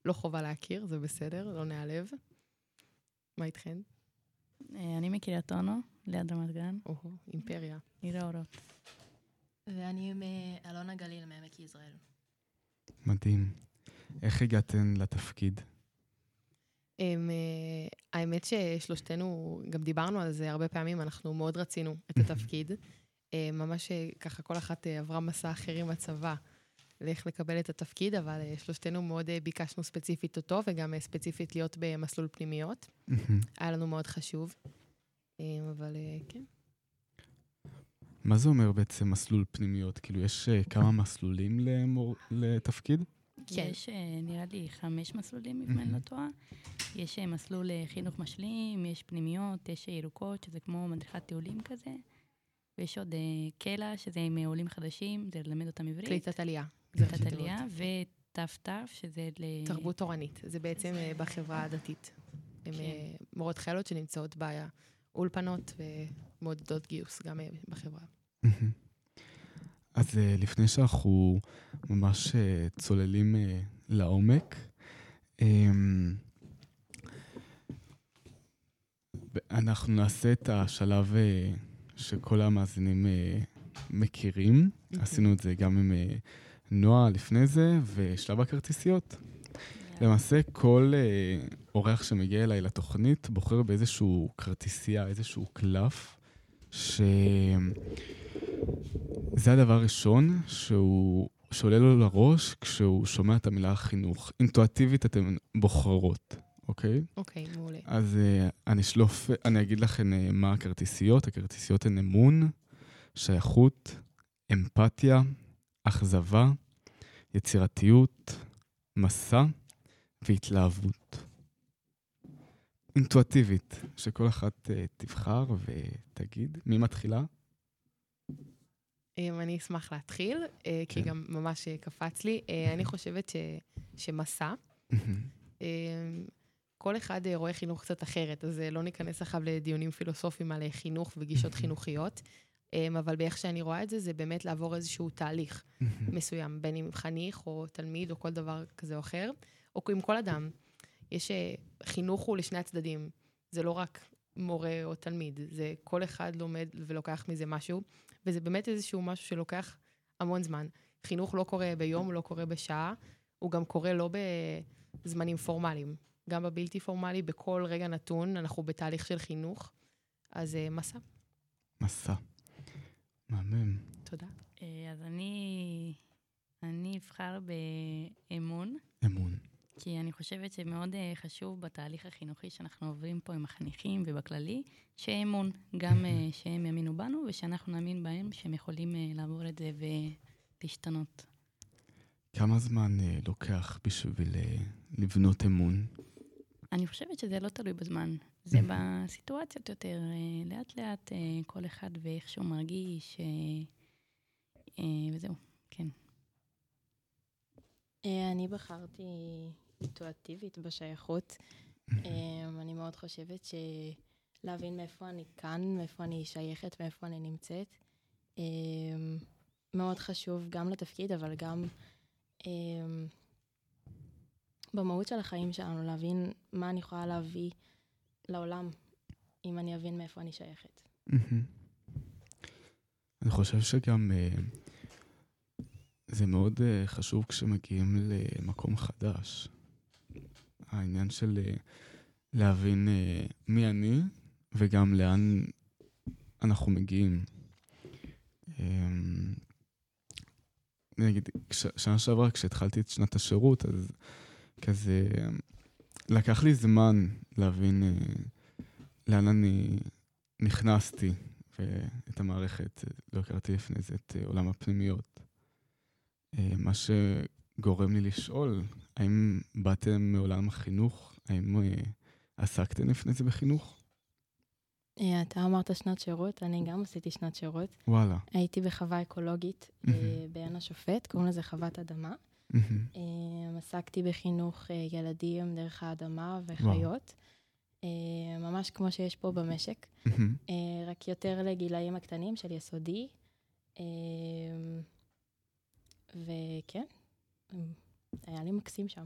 לא חובה להכיר, זה בסדר, לא נעלב. מה איתכן? אני מקריית אונו, ליד רמת גן. אוהו, אימפריה. עיר האורות. ואני מאלונה גליל, מעמק יזרעאל. מדהים. איך הגעתן לתפקיד? Uh, האמת ששלושתנו, גם דיברנו על זה הרבה פעמים, אנחנו מאוד רצינו את התפקיד. אה, ממש אה, ככה כל אחת אה, עברה מסע אחר עם הצבא לאיך לקבל את התפקיד, אבל שלושתנו מאוד ביקשנו ספציפית אותו, וגם ספציפית להיות במסלול פנימיות. היה לנו מאוד חשוב, אבל כן. מה זה אומר בעצם מסלול פנימיות? כאילו, יש כמה מסלולים למור... לתפקיד? כן. יש, נראה לי, חמש מסלולים, אם אני לא טועה. יש מסלול חינוך משלים, יש פנימיות, יש ירוקות, שזה כמו מדריכת טיולים כזה. ויש עוד uh, קלע, שזה עם uh, עולים חדשים, זה ללמד אותם עברית. קליטת עלייה. קליטת עלייה, ות"ת, שזה ל... תרבות תורנית. זה בעצם uh, בחברה הדתית. הן כן. uh, מורות חיילות שנמצאות באולפנות ומעודדות גיוס גם בחברה. אז לפני שאנחנו ממש צוללים לעומק, um, אנחנו נעשה את השלב... שכל המאזינים אה, מכירים. Mm-hmm. עשינו את זה גם עם אה, נועה לפני זה, ושלב הכרטיסיות. Yeah. למעשה, כל אה, אורח שמגיע אליי לתוכנית בוחר באיזשהו כרטיסייה, איזשהו קלף, שזה הדבר הראשון שהוא... שעולה לו לראש כשהוא שומע את המילה חינוך. אינטואטיבית אתן בוחרות. אוקיי? אוקיי, מעולה. אז uh, אני אשלוף, אני אגיד לכם uh, מה הכרטיסיות. הכרטיסיות הן אמון, שייכות, אמפתיה, אכזבה, יצירתיות, מסע והתלהבות. אינטואטיבית, שכל אחת uh, תבחר ותגיד. מי מתחילה? אני אשמח להתחיל, כן. כי גם ממש קפץ לי. אני חושבת ש, שמסע. כל אחד אה, רואה חינוך קצת אחרת, אז אה, לא ניכנס עכשיו לדיונים פילוסופיים על אה, חינוך וגישות חינוכיות, אמ, אבל באיך שאני רואה את זה, זה באמת לעבור איזשהו תהליך מסוים, בין אם חניך או תלמיד או כל דבר כזה או אחר, או עם כל אדם. יש, חינוך הוא לשני הצדדים, זה לא רק מורה או תלמיד, זה כל אחד לומד ולוקח מזה משהו, וזה באמת איזשהו משהו שלוקח המון זמן. חינוך לא קורה ביום, לא קורה בשעה, הוא גם קורה לא בזמנים פורמליים. גם בבלתי פורמלי, בכל רגע נתון, אנחנו בתהליך של חינוך. אז uh, מסע. מסע. מהמם. תודה. אז אני, אני אבחר באמון. אמון. כי אני חושבת שמאוד חשוב בתהליך החינוכי שאנחנו עוברים פה עם החניכים ובכללי, שיהיה אמון, גם שהם יאמינו בנו ושאנחנו נאמין בהם, שהם יכולים לעבור את זה ולהשתנות. כמה זמן לוקח בשביל לבנות אמון? אני חושבת שזה לא תלוי בזמן, זה בסיטואציות יותר, לאט לאט כל אחד ואיך שהוא מרגיש, וזהו, כן. אני בחרתי אינטואטיבית בשייכות. אני מאוד חושבת שלהבין מאיפה אני כאן, מאיפה אני שייכת, מאיפה אני נמצאת, מאוד חשוב גם לתפקיד, אבל גם במהות של החיים שלנו, להבין מה אני יכולה להביא לעולם, אם אני אבין מאיפה אני שייכת. אני חושב שגם זה מאוד חשוב כשמגיעים למקום חדש. העניין של להבין מי אני וגם לאן אנחנו מגיעים. נגיד, שנה שעברה כשהתחלתי את שנת השירות, אז כזה לקח לי זמן להבין לאן אני נכנסתי ואת המערכת, לא הכרתי לפני זה את עולם הפנימיות. מה שגורם לי לשאול, האם באתם מעולם החינוך? האם עסקתם לפני זה בחינוך? אתה אמרת שנת שירות, אני גם עשיתי שנת שירות. וואלה. הייתי בחווה אקולוגית בעין השופט, קוראים לזה חוות אדמה. עסקתי בחינוך ילדים דרך האדמה וחיות. ממש כמו שיש פה במשק, רק יותר לגילאים הקטנים של יסודי. וכן, היה לי מקסים שם.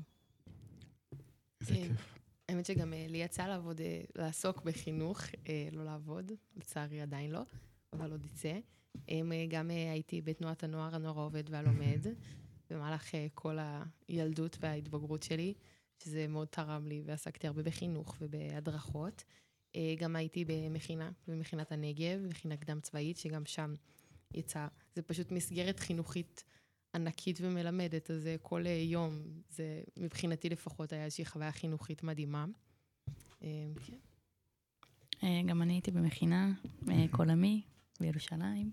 איזה כיף. האמת שגם לי יצא לעבוד, לעסוק בחינוך, לא לעבוד, לצערי עדיין לא, אבל עוד יצא. גם הייתי בתנועת הנוער, הנוער העובד והלומד, במהלך כל הילדות וההתבגרות שלי, שזה מאוד תרם לי, ועסקתי הרבה בחינוך ובהדרכות. גם הייתי במכינה, במכינת הנגב, מכינה קדם צבאית, שגם שם יצא, זה פשוט מסגרת חינוכית ענקית ומלמדת, אז כל יום, זה מבחינתי לפחות היה איזושהי חוויה חינוכית מדהימה. גם אני הייתי במכינה, עמי, בירושלים.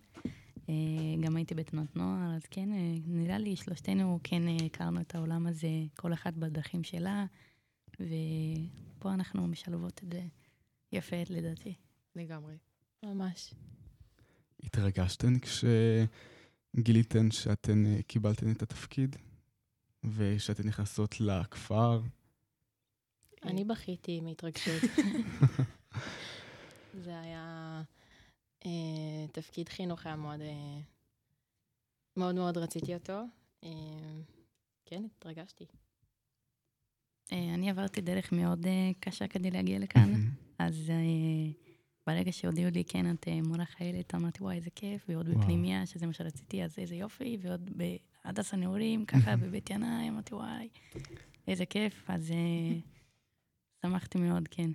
גם הייתי בתנועת נוער, אז כן, נראה לי שלושתנו כן הכרנו את העולם הזה, כל אחת בדרכים שלה, ופה אנחנו משלבות את זה יפה, לדעתי. לגמרי. ממש. התרגשתן כשגיליתן שאתן קיבלתן את התפקיד, ושאתן נכנסות לכפר? אני בכיתי מהתרגשות. זה היה... תפקיד חינוך היה מאוד, מאוד מאוד רציתי אותו. כן, התרגשתי. אני עברתי דרך מאוד קשה כדי להגיע לכאן, אז ברגע שהודיעו לי, כן, את מורה חיילת, אמרתי, וואי, איזה כיף, ועוד בפנימיה, שזה מה שרציתי, אז איזה יופי, ועוד בהדסה נעורים, ככה בבית ינאי, אמרתי, וואי, איזה כיף, אז שמחתי מאוד, כן.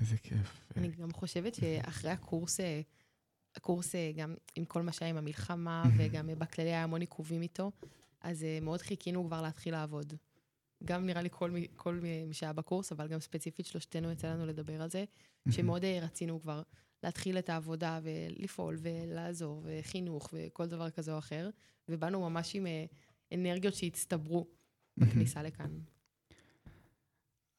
איזה כיף. אני גם חושבת שאחרי הקורס, הקורס גם עם כל מה שהיה עם המלחמה, וגם בכללי היה המון עיכובים איתו, אז מאוד חיכינו כבר להתחיל לעבוד. גם נראה לי כל מי, כל מי שהיה בקורס, אבל גם ספציפית שלושתנו יצא לנו לדבר על זה, שמאוד רצינו כבר להתחיל את העבודה ולפעול ולעזור, וחינוך וכל דבר כזה או אחר, ובאנו ממש עם אנרגיות שהצטברו בכניסה לכאן.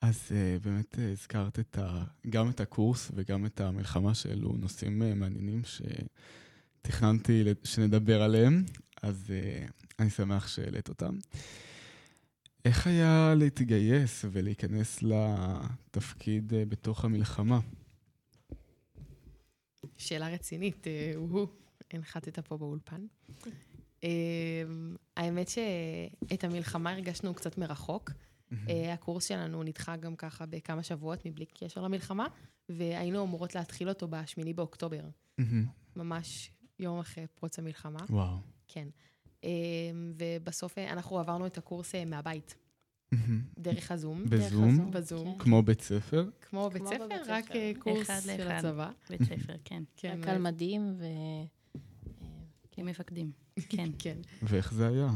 אז uh, באמת uh, הזכרת את ה, גם את הקורס וגם את המלחמה שאלו נושאים uh, מעניינים שתכננתי שנדבר עליהם, אז אני שמח שהעלית אותם. איך היה להתגייס ולהיכנס לתפקיד בתוך המלחמה? שאלה רצינית, הוא, הנחתת פה באולפן. האמת שאת המלחמה הרגשנו קצת מרחוק. הקורס שלנו נדחה גם ככה בכמה שבועות מבלי קשר למלחמה, והיינו אמורות להתחיל אותו בשמיני באוקטובר. ממש יום אחרי פרוץ המלחמה. וואו. כן. ובסוף אנחנו עברנו את הקורס מהבית. דרך הזום. בזום? בזום. כן. כמו בית ספר? כמו בית ספר, בבית רק ספר. אה, קורס אחד של. הצבא. בית ספר, כן. כן, רק על מדים ו... כמפקדים, כן. כן. ואיך זה היה?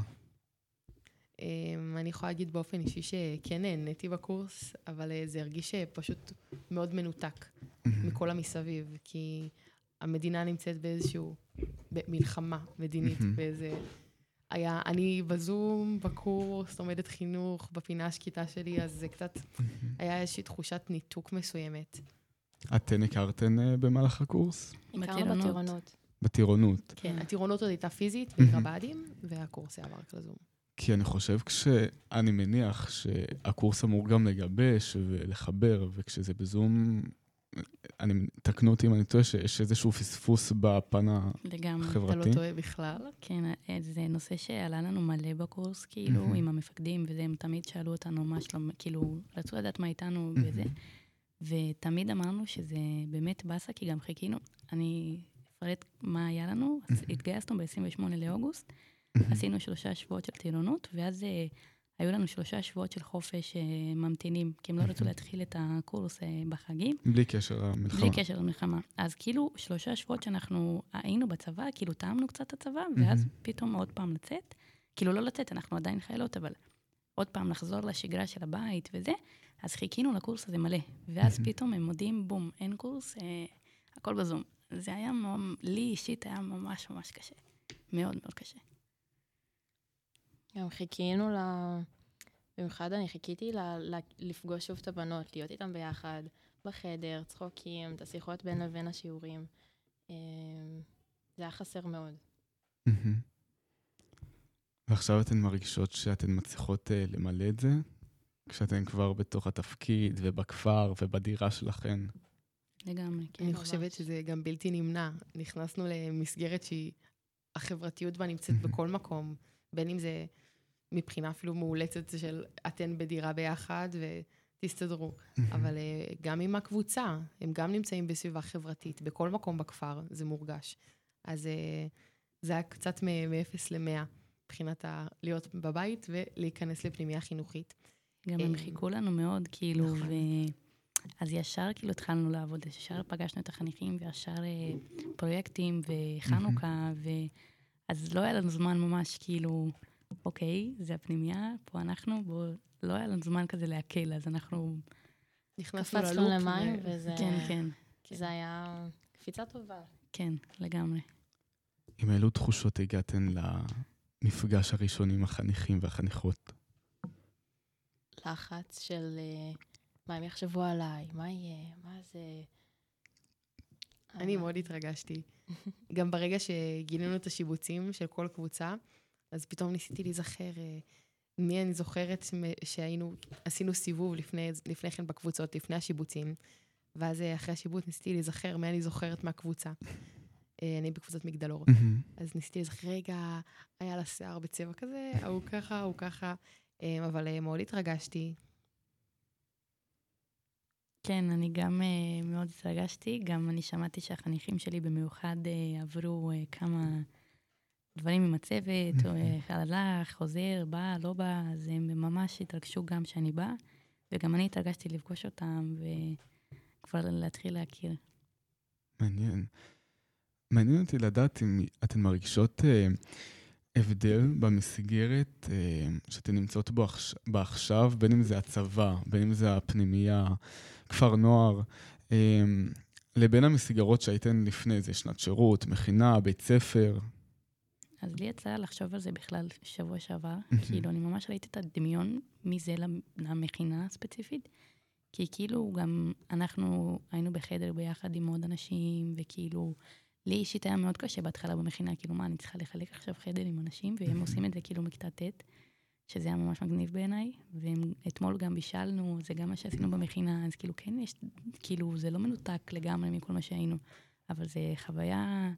אמ, אני יכולה להגיד באופן אישי שכן נהניתי בקורס, אבל אה, זה הרגיש אה, פשוט מאוד מנותק מכל המסביב, כי המדינה נמצאת באיזשהו, במלחמה מדינית. באיזה... היה, אני בזום, בקורס, לומדת חינוך, בפינה השקטה שלי, אז זה קצת, היה איזושהי תחושת ניתוק מסוימת. אתן הכרתן אה, במהלך הקורס? הכרנו בטירונות. בטירונות. כן, הטירונות עוד הייתה פיזית. בקרב"דים, והקורס היה רק לזום. כי אני חושב כשאני מניח שהקורס אמור גם לגבש ולחבר, וכשזה בזום, אני, תקנו אותי אם אני טועה, שיש איזשהו פספוס בפן לגמרי. אתה לא החברתי. טועה בכלל. כן, זה נושא שעלה לנו מלא בקורס, כאילו, מהמם. עם המפקדים, וזה, הם תמיד שאלו אותנו מה שלום, כאילו, רצו לדעת מה איתנו מהמם. וזה. ותמיד אמרנו שזה באמת באסה, כי גם חיכינו, אני אפרט מה היה לנו, אז התגייסנו ב-28 לאוגוסט, עשינו שלושה שבועות של טירונות, ואז אה, היו לנו שלושה שבועות של חופש אה, ממתינים, כי הם לא רצו להתחיל את הקורס אה, בחגים. בלי קשר למלחמה. בלי קשר למלחמה. אז כאילו, שלושה שבועות שאנחנו היינו בצבא, כאילו טעמנו קצת את הצבא, ואז. פתאום עוד פעם לצאת. כאילו, לא לצאת, אנחנו עדיין חיילות, אבל עוד פעם לחזור לשגרה של הבית וזה, אז חיכינו לקורס הזה מלא. ואז. פתאום הם מודיעים, בום, אין קורס, אה, הכל בזום. זה היה, לי אישית היה ממש ממש קשה. מאוד מאוד קשה. גם חיכינו ל... במיוחד אני חיכיתי ל... ל... לפגוש שוב את הבנות, להיות איתן ביחד, בחדר, צחוקים, את השיחות בין לבין השיעורים. אה, זה היה חסר מאוד. ועכשיו אתן מרגישות שאתן מצליחות אה, למלא את זה? כשאתן כבר בתוך התפקיד ובכפר ובדירה שלכן. לגמרי, כן. אני ממש. חושבת שזה גם בלתי נמנע. נכנסנו למסגרת שהיא, החברתיות בה נמצאת. בכל מקום, בין אם זה מבחינה אפילו מאולצת של אתן בדירה ביחד ותסתדרו, אבל אה, גם עם הקבוצה, הם גם נמצאים בסביבה חברתית, בכל מקום בכפר זה מורגש. אז אה, זה היה קצת מ-0 ל-100, מבחינת ה- להיות בבית ולהיכנס לפנימייה חינוכית. גם הם אה, חיכו לנו מאוד, כאילו, נכון. ו... אז ישר כאילו התחלנו לעבוד, ישר פגשנו את החניכים, וישר אה, פרויקטים, וחנוכה, ו... אז לא היה לנו זמן ממש כאילו, אוקיי, זה הפנימייה, פה אנחנו, בוא... לא היה לנו זמן כזה להקל, אז אנחנו... נכנסנו ללופ. למים, ו- וזה כן, כן, זה היה קפיצה טובה. כן, לגמרי. עם אילו תחושות הגעתן למפגש הראשוני עם החניכים והחניכות? לחץ של אה, מה הם יחשבו עליי, מה יהיה, מה זה... אני מאוד התרגשתי. גם ברגע שגילינו את השיבוצים של כל קבוצה, אז פתאום ניסיתי להיזכר אה, מי אני זוכרת שהיינו, עשינו סיבוב לפני, לפני כן בקבוצות, לפני השיבוצים, ואז אה, אחרי השיבוץ ניסיתי להיזכר מי אני זוכרת מהקבוצה. אה, אני בקבוצת מגדלור. אז ניסיתי להיזכר, רגע, היה לה שיער בצבע כזה, ההוא ככה, ההוא ככה, אה, אבל אה, מאוד התרגשתי. כן, אני גם uh, מאוד התרגשתי, גם אני שמעתי שהחניכים שלי במיוחד uh, עברו uh, כמה דברים עם הצוות, או uh, הלך, חוזר, בא, לא בא, אז הם ממש התרגשו גם שאני באה, וגם אני התרגשתי לפגוש אותם וכבר להתחיל להכיר. מעניין. מעניין אותי לדעת אם אתן מרגישות אה, הבדל במסגרת אה, שאתן נמצאות בו עכשיו, בין אם זה הצבא, בין אם זה הפנימייה, כפר נוער, אה, לבין המסגרות שהייתן לפני זה, שנת שירות, מכינה, בית ספר. אז לי יצא לחשוב על זה בכלל שבוע שעבר, כאילו, אני ממש ראיתי את הדמיון מזה למ- למכינה הספציפית, כי כאילו גם אנחנו היינו בחדר ביחד עם עוד אנשים, וכאילו, לי אישית היה מאוד קשה בהתחלה במכינה, כאילו, מה, אני צריכה לחלק עכשיו חדר עם אנשים, והם עושים את זה כאילו מכיתה ט', שזה היה ממש מגניב בעיניי, ואתמול גם בישלנו, זה גם מה שעשינו במכינה, אז כאילו, כן, יש, כאילו, זה לא מנותק לגמרי מכל מה שהיינו, אבל זה חוויה...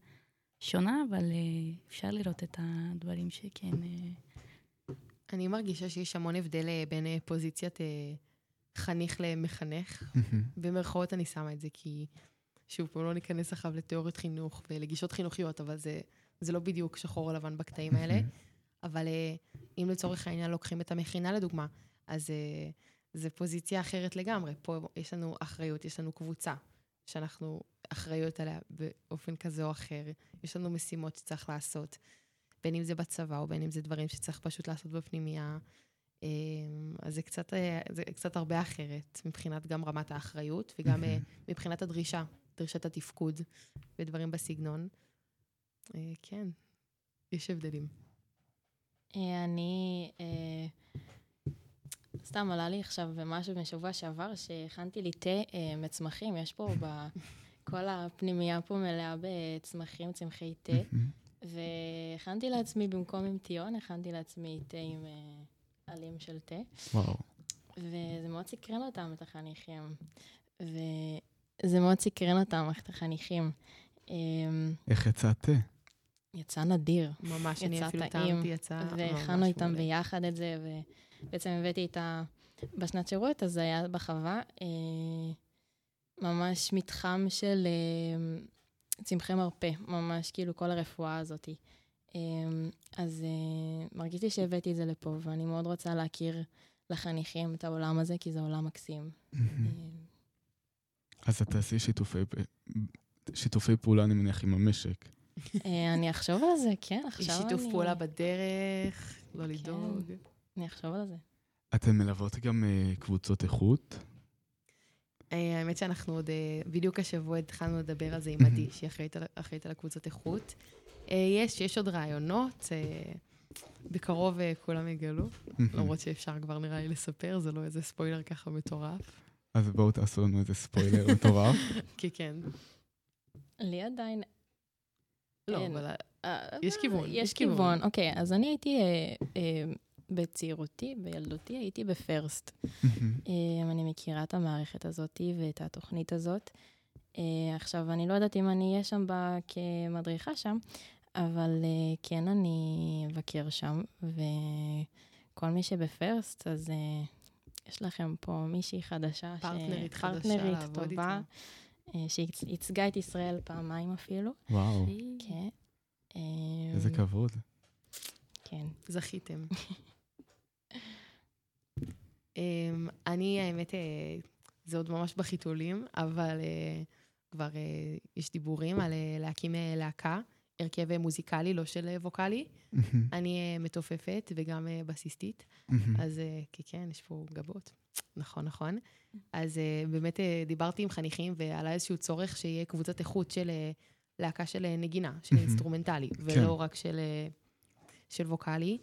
שונה, אבל uh, אפשר לראות את הדברים שכן... Uh, אני מרגישה שיש המון הבדל אה, בין אה, פוזיציית אה, חניך למחנך. במרכאות אני שמה את זה, כי שוב, פה לא ניכנס עכשיו לתיאוריות חינוך ולגישות חינוכיות, אבל זה, זה לא בדיוק שחור או לבן בקטעים האלה. אבל אה, אם לצורך העניין לוקחים את המכינה לדוגמה, אז אה, זו פוזיציה אחרת לגמרי. פה יש לנו אחריות, יש לנו קבוצה שאנחנו אחראיות עליה באופן כזה או אחר. יש לנו משימות שצריך לעשות, בין אם זה בצבא או בין אם זה דברים שצריך פשוט לעשות בפנימייה. אה, אז זה קצת, אה, זה קצת הרבה אחרת, מבחינת גם רמת האחריות וגם מבחינת הדרישה, דרישת התפקוד ודברים בסגנון. כן, יש הבדלים. אני... סתם עלה לי עכשיו משהו משבוע שעבר, שהכנתי לי תה אה, מצמחים, יש פה ב... כל הפנימייה פה מלאה בצמחים, צמחי תה, והכנתי לעצמי, במקום עם טיון, הכנתי לעצמי תה עם אה, עלים של תה. וואו. וזה מאוד סקרן אותם, את החניכים. וזה מאוד סקרן אותם, את החניכים. אמ, איך יצא תה? יצא נדיר. ממש, אני אפילו טעמתי, יצא ממש והכנו איתם ביחד את זה, ובעצם הבאתי את ה... בשנת שירות, אז זה היה בחווה, אה, ממש מתחם של אה, צמחי מרפא, ממש כאילו כל הרפואה הזאת. אה, אז מרגיש לי שהבאתי את זה לפה, ואני מאוד רוצה להכיר לחניכים את העולם הזה, כי זה עולם מקסים. אז את תעשי שיתופי, שיתופי פעולה, אני מניח, עם המשק. אה, אני אחשוב על זה, כן, עכשיו אני... שיתוף פעולה בדרך, לא כן. לדאוג. אני אחשוב על זה. אתן מלוות גם קבוצות איכות? אה, האמת שאנחנו עוד, בדיוק השבוע התחלנו לדבר על זה עם עדי, שהיא אחראית על הקבוצות איכות. יש, יש עוד רעיונות, בקרוב כולם יגלו, למרות שאפשר כבר נראה לי לספר, זה לא איזה ספוילר ככה מטורף. אז בואו תעשו לנו איזה ספוילר מטורף. כי כן. לי עדיין לא, אבל אה, יש כיוון. יש כיוון, אוקיי. אז אני הייתי, אה, אה, בצעירותי, בילדותי, הייתי בפרסט. אני מכירה את המערכת הזאת ואת התוכנית הזאת. עכשיו, אני לא יודעת אם אני אהיה שם כמדריכה שם, אבל כן אני אבקר שם, וכל מי שבפרסט, אז יש לכם פה מישהי חדשה. פרטנרית חדשה לעבוד איתה. אה, שייצגה את ישראל פעמיים אפילו. וואו. כן. איזה כבוד. כן. זכיתם. אמ, אני, האמת, אה, זה עוד ממש בחיתולים, אבל אה, כבר יש דיבורים על להקים להקה, הרכב מוזיקלי, לא של ווקאלי. אני מתופפת וגם בסיסטית, אז כן, יש פה גבות. נכון, נכון. אז באמת דיברתי עם חניכים ועלה איזשהו צורך שיהיה קבוצת איכות של להקה של נגינה, של אינסטרומנטלי, כן. ולא רק של, של ווקאלי.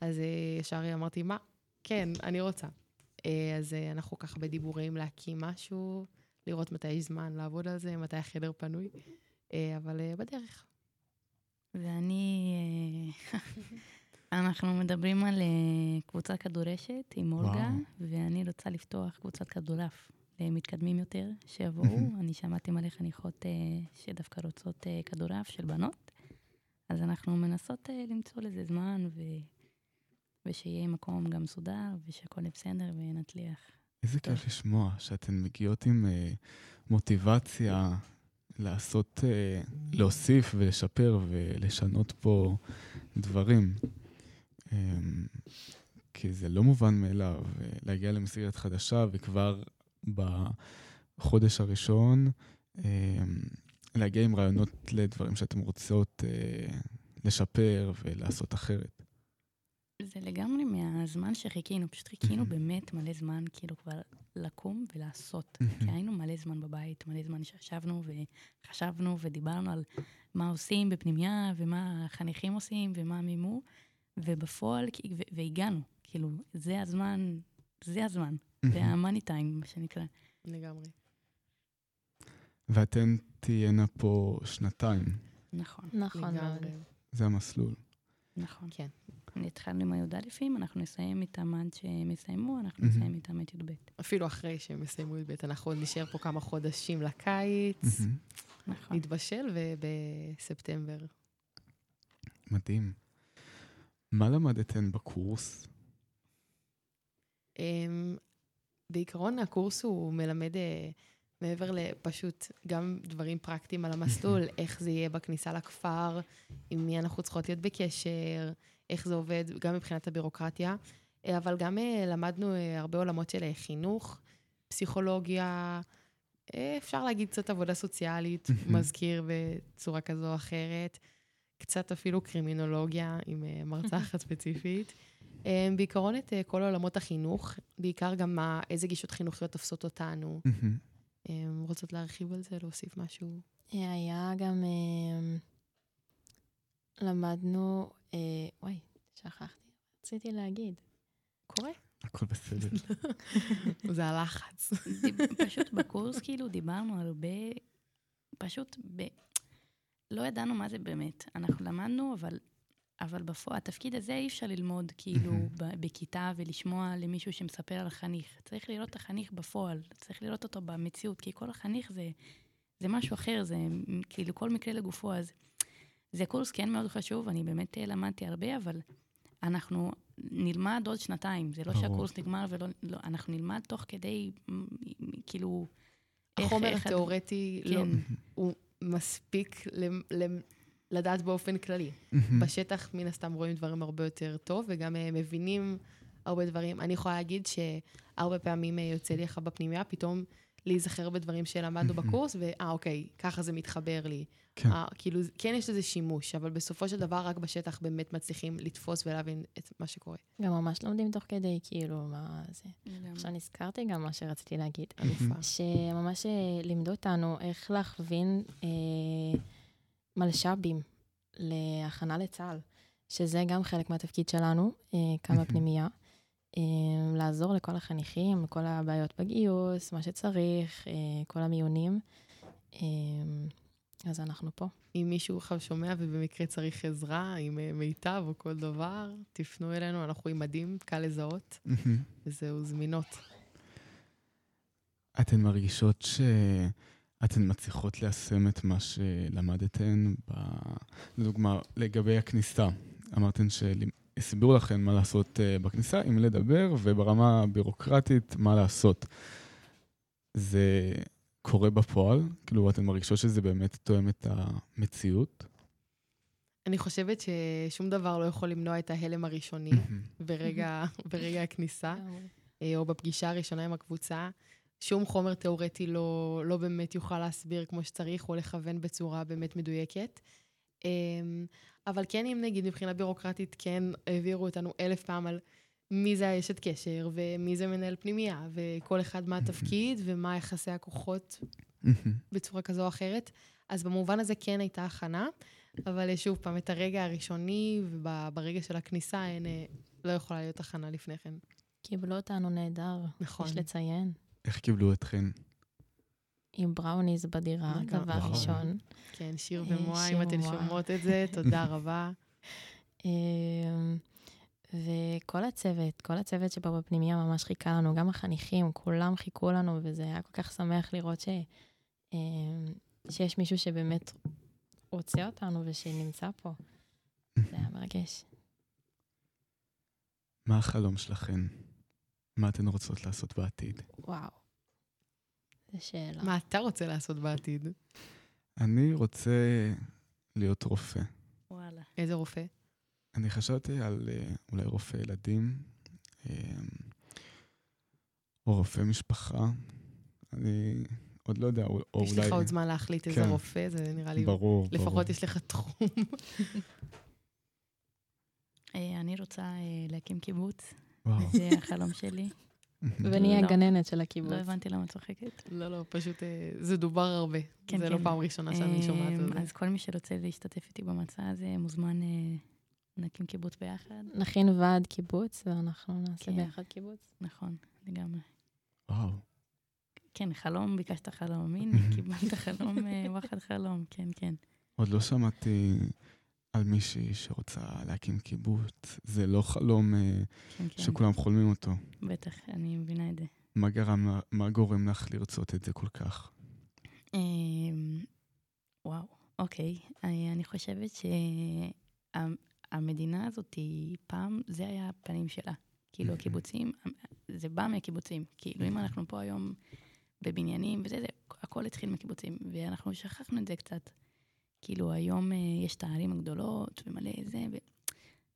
אז ישר אמרתי, מה? כן, אני רוצה. Uh, אז uh, אנחנו ככה בדיבורים להקים משהו, לראות מתי יש זמן לעבוד על זה, מתי החדר פנוי, uh, אבל בדרך. ואני... אנחנו מדברים על קבוצה כדורשת עם אולגה, ואני רוצה לפתוח קבוצת כדורף למתקדמים יותר, שיבואו. אני שמעתי מלא חניכות שדווקא רוצות כדורף של בנות, אז אנחנו מנסות למצוא לזה זמן, ו... ושיהיה מקום גם מסודר, ושהכול יהיה בסדר ונצליח. איזה כיף לשמוע שאתן מגיעות עם uh, מוטיבציה לעשות, uh, להוסיף ולשפר ולשנות פה דברים. אמ, כי זה לא מובן מאליו להגיע למסגרת חדשה וכבר בחודש הראשון אמ, להגיע עם רעיונות לדברים שאתם רוצות אה, לשפר ולעשות אחרת. זה לגמרי מהזמן שחיכינו, פשוט חיכינו באמת מלא זמן, כאילו כבר לקום ולעשות. כי היינו מלא זמן בבית, מלא זמן שישבנו וחשבנו ודיברנו על מה עושים בפנימייה ומה החניכים עושים ומה מימו. ובפועל, והגענו, כאילו, זה הזמן, זה הזמן, זה המאני טיים, מה שנקרא. לגמרי. ואתן תהיינה פה שנתיים. נכון. נכון זה המסלול. נכון. כן. התחלנו עם הי"א, אנחנו נסיים איתם עד שהם יסיימו, אנחנו נסיים איתם את י"ב. אפילו אחרי שהם יסיימו י"ב, אנחנו עוד נשאר פה כמה חודשים לקיץ. נכון. נתבשל ובספטמבר. מדהים. מה למדתן בקורס? אמ, בעיקרון הקורס הוא מלמד אה, מעבר לפשוט גם דברים פרקטיים על המסלול, איך זה יהיה בכניסה לכפר, עם מי אנחנו צריכות להיות בקשר, איך זה עובד, גם מבחינת הבירוקרטיה. אבל גם למדנו הרבה עולמות של חינוך, פסיכולוגיה, אפשר להגיד קצת עבודה סוציאלית, מזכיר בצורה כזו או אחרת, קצת אפילו קרימינולוגיה עם מרצה אחת ספציפית. בעיקרון את כל עולמות החינוך, בעיקר גם מה, איזה גישות חינוכיות תופסות אותנו. רוצות להרחיב על זה, להוסיף משהו? היה גם, למדנו, וואי, שכחתי, רציתי להגיד. קורה. הכל בסדר. זה הלחץ. פשוט בקורס כאילו דיברנו הרבה, פשוט ב... לא ידענו מה זה באמת. אנחנו למדנו, אבל, אבל בפועל, התפקיד הזה אי אפשר ללמוד כאילו בכיתה ולשמוע למישהו שמספר על החניך. צריך לראות את החניך בפועל, צריך לראות אותו במציאות, כי כל החניך זה, זה משהו אחר, זה כאילו כל מקרה לגופו. אז זה קורס כן מאוד חשוב, אני באמת למדתי הרבה, אבל אנחנו נלמד עוד שנתיים. זה לא ברור. שהקורס נגמר ולא... לא, אנחנו נלמד תוך כדי, כאילו... החומר איך, התיאורטי איך... לא, כן. הוא מספיק ל, ל, לדעת באופן כללי. בשטח, מן הסתם, רואים דברים הרבה יותר טוב, וגם uh, מבינים הרבה דברים. אני יכולה להגיד שהרבה פעמים uh, יוצא לי לך בפנימיה, פתאום להיזכר בדברים שלמדנו בקורס, ואה, אוקיי, ככה זה מתחבר לי. כן. 아, כאילו, כן יש לזה שימוש, אבל בסופו של דבר, רק בשטח באמת מצליחים לתפוס ולהבין את מה שקורה. גם ממש לומדים תוך כדי, כאילו, מה זה. עכשיו נזכרתי גם מה שרציתי להגיד. שממש אה, לימדו אותנו איך להכווין אה, מלש"בים להכנה לצה"ל, שזה גם חלק מהתפקיד שלנו, אה, כמה פנימייה. אה, לעזור לכל החניכים, כל הבעיות בגיוס, מה שצריך, אה, כל המיונים. אה, אז אנחנו פה. אם מישהו עכשיו שומע ובמקרה צריך עזרה עם מיטב או כל דבר, תפנו אלינו, אנחנו עם מדים, קל לזהות, וזהו, זמינות. אתן מרגישות שאתן מצליחות ליישם את מה שלמדתן, ב... לדוגמה, לגבי הכניסה. אמרתן שהסבירו לכם מה לעשות בכניסה, עם לדבר, וברמה הבירוקרטית, מה לעשות. זה קורה בפועל? כאילו, אתן מרגישות שזה באמת תואם את המציאות? אני חושבת ששום דבר לא יכול למנוע את ההלם הראשוני ברגע, ברגע הכניסה, אה, או בפגישה הראשונה עם הקבוצה. שום חומר תיאורטי לא, לא באמת יוכל להסביר כמו שצריך, או לכוון בצורה באמת מדויקת. אבל כן, אם נגיד מבחינה בירוקרטית, כן העבירו אותנו אלף פעם על מי זה האשת קשר, ומי זה מנהל פנימייה, וכל אחד מה התפקיד, ומה יחסי הכוחות בצורה כזו או אחרת. אז במובן הזה כן הייתה הכנה, אבל שוב פעם, את הרגע הראשוני, וברגע של הכניסה, אין, אה, לא יכולה להיות הכנה לפני כן. קיבלו אותנו נהדר, נכון. יש לציין. איך קיבלו אתכן? עם בראוניז בדירה, דבר ראשון. כן, שיר אה, ומועה, אם אתן שומעות את זה, תודה רבה. אמ, וכל הצוות, כל הצוות שבא בפנימייה ממש חיכה לנו, גם החניכים, כולם חיכו לנו, וזה היה כל כך שמח לראות ש, אמ, שיש מישהו שבאמת רוצה אותנו ושנמצא פה. זה היה מרגש. מה החלום שלכן? מה אתן רוצות לעשות בעתיד? וואו, זו שאלה. מה אתה רוצה לעשות בעתיד? אני רוצה להיות רופא. וואלה. איזה רופא? אני חשבתי על אה, אולי רופא ילדים, אה, או רופא משפחה. אני עוד לא יודע, או אולי... יש לך עוד זמן להחליט איזה כן. רופא, זה נראה לי... ברור, לפחות ברור. יש לך תחום. אה, אני רוצה להקים קיבוץ. וואו. זה החלום שלי. ונהיה הגננת של הקיבוץ. לא הבנתי למה את צוחקת. לא, לא, פשוט זה דובר הרבה. כן, זה לא כן. לא פעם ראשונה שאני שומעת על זה. אז כל מי שרוצה להשתתף איתי במצע הזה מוזמן נקים קיבוץ ביחד. נכין ועד קיבוץ, ואנחנו נעשה כן. ביחד קיבוץ. נכון, לגמרי. וואו. כן, חלום, ביקשת חלום. הנה, קיבלת חלום, אה, וואחד חלום, כן, כן. עוד לא שמעתי על מישהי שרוצה להקים קיבוץ. זה לא חלום אה, כן, כן. שכולם חולמים אותו. בטח, אני מבינה את זה. מה גרם, מה גורם לך לרצות את זה כל כך? אמ, וואו, אוקיי. אני חושבת המדינה הזאת היא פעם, זה היה הפנים שלה. כאילו הקיבוצים, זה בא מהקיבוצים. כאילו אם אנחנו פה היום בבניינים וזה, זה, הכל התחיל מקיבוצים, ואנחנו שכחנו את זה קצת. כאילו היום אה, יש את הערים הגדולות ומלא זה,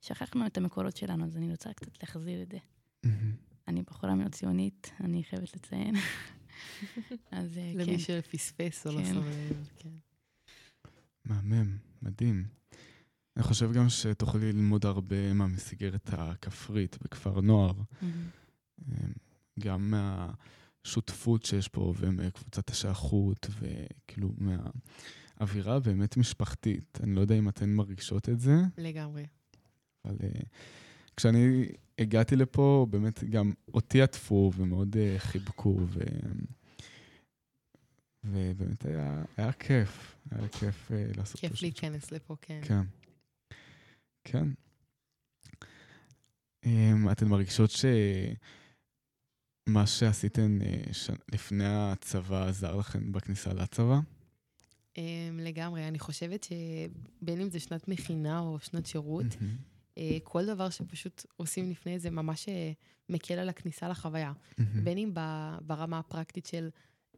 ושכחנו את המקורות שלנו, אז אני רוצה קצת להחזיר את זה. אני בחורה מאוד ציונית, אני חייבת לציין. אז כן. למי שפספס או לא שם לב, כן. מהמם, מדהים. אני חושב גם שתוכלי ללמוד הרבה מהמסגרת הכפרית בכפר נוער. גם מהשותפות שיש פה ומקבוצת השייכות, וכאילו מהאווירה באמת משפחתית. אני לא יודע אם אתן מרגישות את זה. לגמרי. אבל uh, כשאני הגעתי לפה, באמת גם אותי עטפו ומאוד uh, חיבקו, ו... ובאמת היה, היה כיף, היה כיף uh, לעשות... כיף להיכנס לפה, כן. כן. כן. Um, אתן מרגישות שמה שעשיתן uh, ש... לפני הצבא עזר לכן בכניסה לצבא? Um, לגמרי. אני חושבת שבין אם זה שנת מכינה או שנת שירות, uh, כל דבר שפשוט עושים לפני זה ממש מקל על הכניסה לחוויה. בין אם ברמה הפרקטית של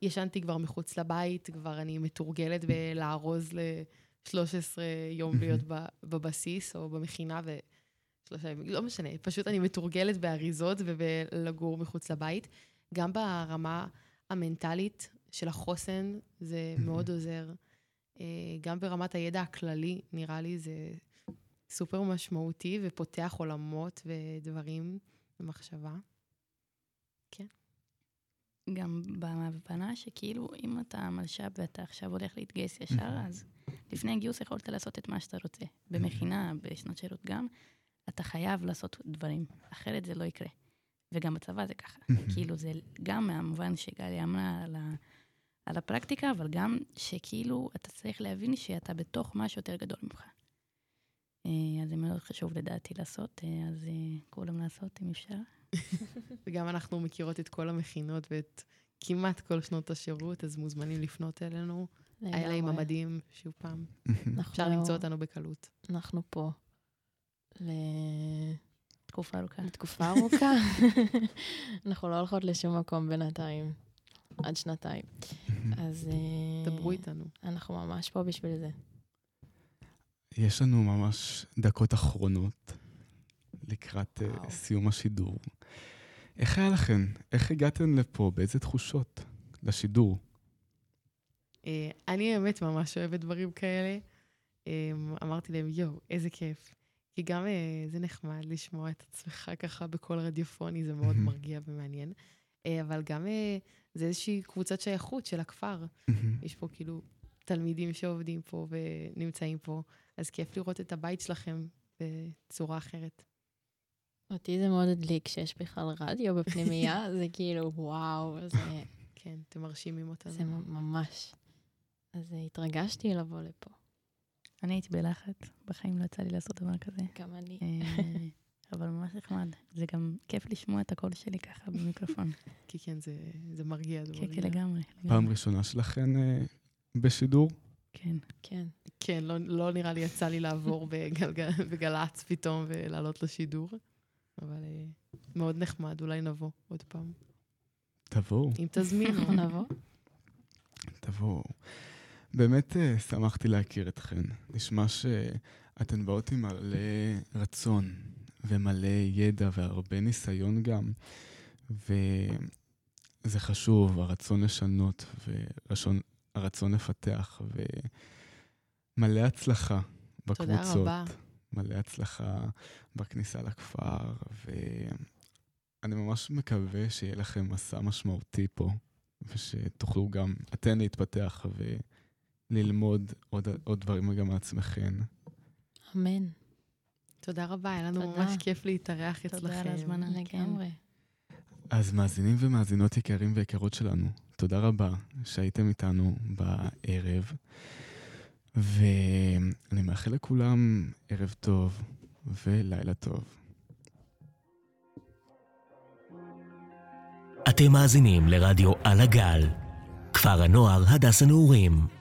ישנתי כבר מחוץ לבית, כבר אני מתורגלת בלארוז ל-13 יום להיות בבסיס או במכינה, ושלושה ימים, לא משנה, פשוט אני מתורגלת באריזות ובלגור מחוץ לבית. גם ברמה המנטלית של החוסן, זה מאוד עוזר. גם ברמת הידע הכללי, נראה לי זה סופר משמעותי ופותח עולמות ודברים במחשבה. כן. גם בהבנה שכאילו, אם אתה מלש"ב ואתה עכשיו הולך להתגייס ישר, אז לפני הגיוס יכולת לעשות את מה שאתה רוצה. במכינה, בשנות שירות גם, אתה חייב לעשות דברים, אחרת זה לא יקרה. וגם בצבא זה ככה. כאילו, זה גם מהמובן שגלי אמרה על, ה, על הפרקטיקה, אבל גם שכאילו, אתה צריך להבין שאתה בתוך משהו יותר גדול ממך. אז זה מאוד חשוב לדעתי לעשות, אז כולם לעשות אם אפשר. וגם אנחנו מכירות את כל המכינות ואת כמעט כל שנות השירות, אז מוזמנים לפנות אלינו. היה להם המדהים, שוב פעם. אפשר למצוא אותנו בקלות. אנחנו פה. לתקופה ארוכה. לתקופה ארוכה. אנחנו לא הולכות לשום מקום בינתיים, עד שנתיים. אז... דברו איתנו. אנחנו ממש פה בשביל זה. יש לנו ממש דקות אחרונות לקראת uh, סיום השידור. איך היה לכם? איך הגעתם לפה? באיזה תחושות? לשידור? Uh, אני באמת ממש אוהבת דברים כאלה. אמרתי להם, יואו, איזה כיף. כי גם זה נחמד לשמוע את עצמך ככה בקול רדיופוני, זה מאוד מרגיע ומעניין. Uh, אבל גם uh, זה איזושהי קבוצת שייכות של הכפר. יש פה כאילו תלמידים שעובדים פה ונמצאים פה, אז כיף לראות את הבית שלכם בצורה אחרת. אותי זה מאוד הדליק שיש בכלל רדיו בפנימייה, זה כאילו, וואו, זה... כן, אתם מרשימים אותנו. זה ממש. אז התרגשתי לבוא לפה. אני הייתי בלחץ, בחיים לא יצא לי לעשות דבר כזה. גם אני. אבל ממש נחמד. זה גם כיף לשמוע את הקול שלי ככה במיקרופון. כי כן, זה מרגיע. כן, כן, לגמרי. פעם ראשונה שלכן בשידור? כן. כן. כן, לא, לא נראה לי יצא לי לעבור בגלגל, בגל"צ פתאום ולעלות לשידור, אבל uh, מאוד נחמד, אולי נבוא עוד פעם. תבואו. אם תזמינו. נבוא. תבואו. באמת uh, שמחתי להכיר אתכן. נשמע שאתן באות עם מלא רצון ומלא ידע והרבה ניסיון גם, וזה חשוב, הרצון לשנות ורצון הרצון לפתח, ומלא הצלחה בקבוצות. תודה רבה. מלא הצלחה בכניסה לכפר, ואני ממש מקווה שיהיה לכם מסע משמעותי פה, ושתוכלו גם אתן להתפתח וללמוד עוד, עוד דברים גם מעצמכם. אמן. תודה רבה, היה לנו תודה. ממש כיף להתארח אצלכם. תודה על הזמנה, לגמרי. אז מאזינים ומאזינות יקרים ויקרות שלנו, תודה רבה שהייתם איתנו בערב, ואני מאחל לכולם ערב טוב ולילה טוב. אתם מאזינים לרדיו על הגל, כפר הנוער הדס הנעורים.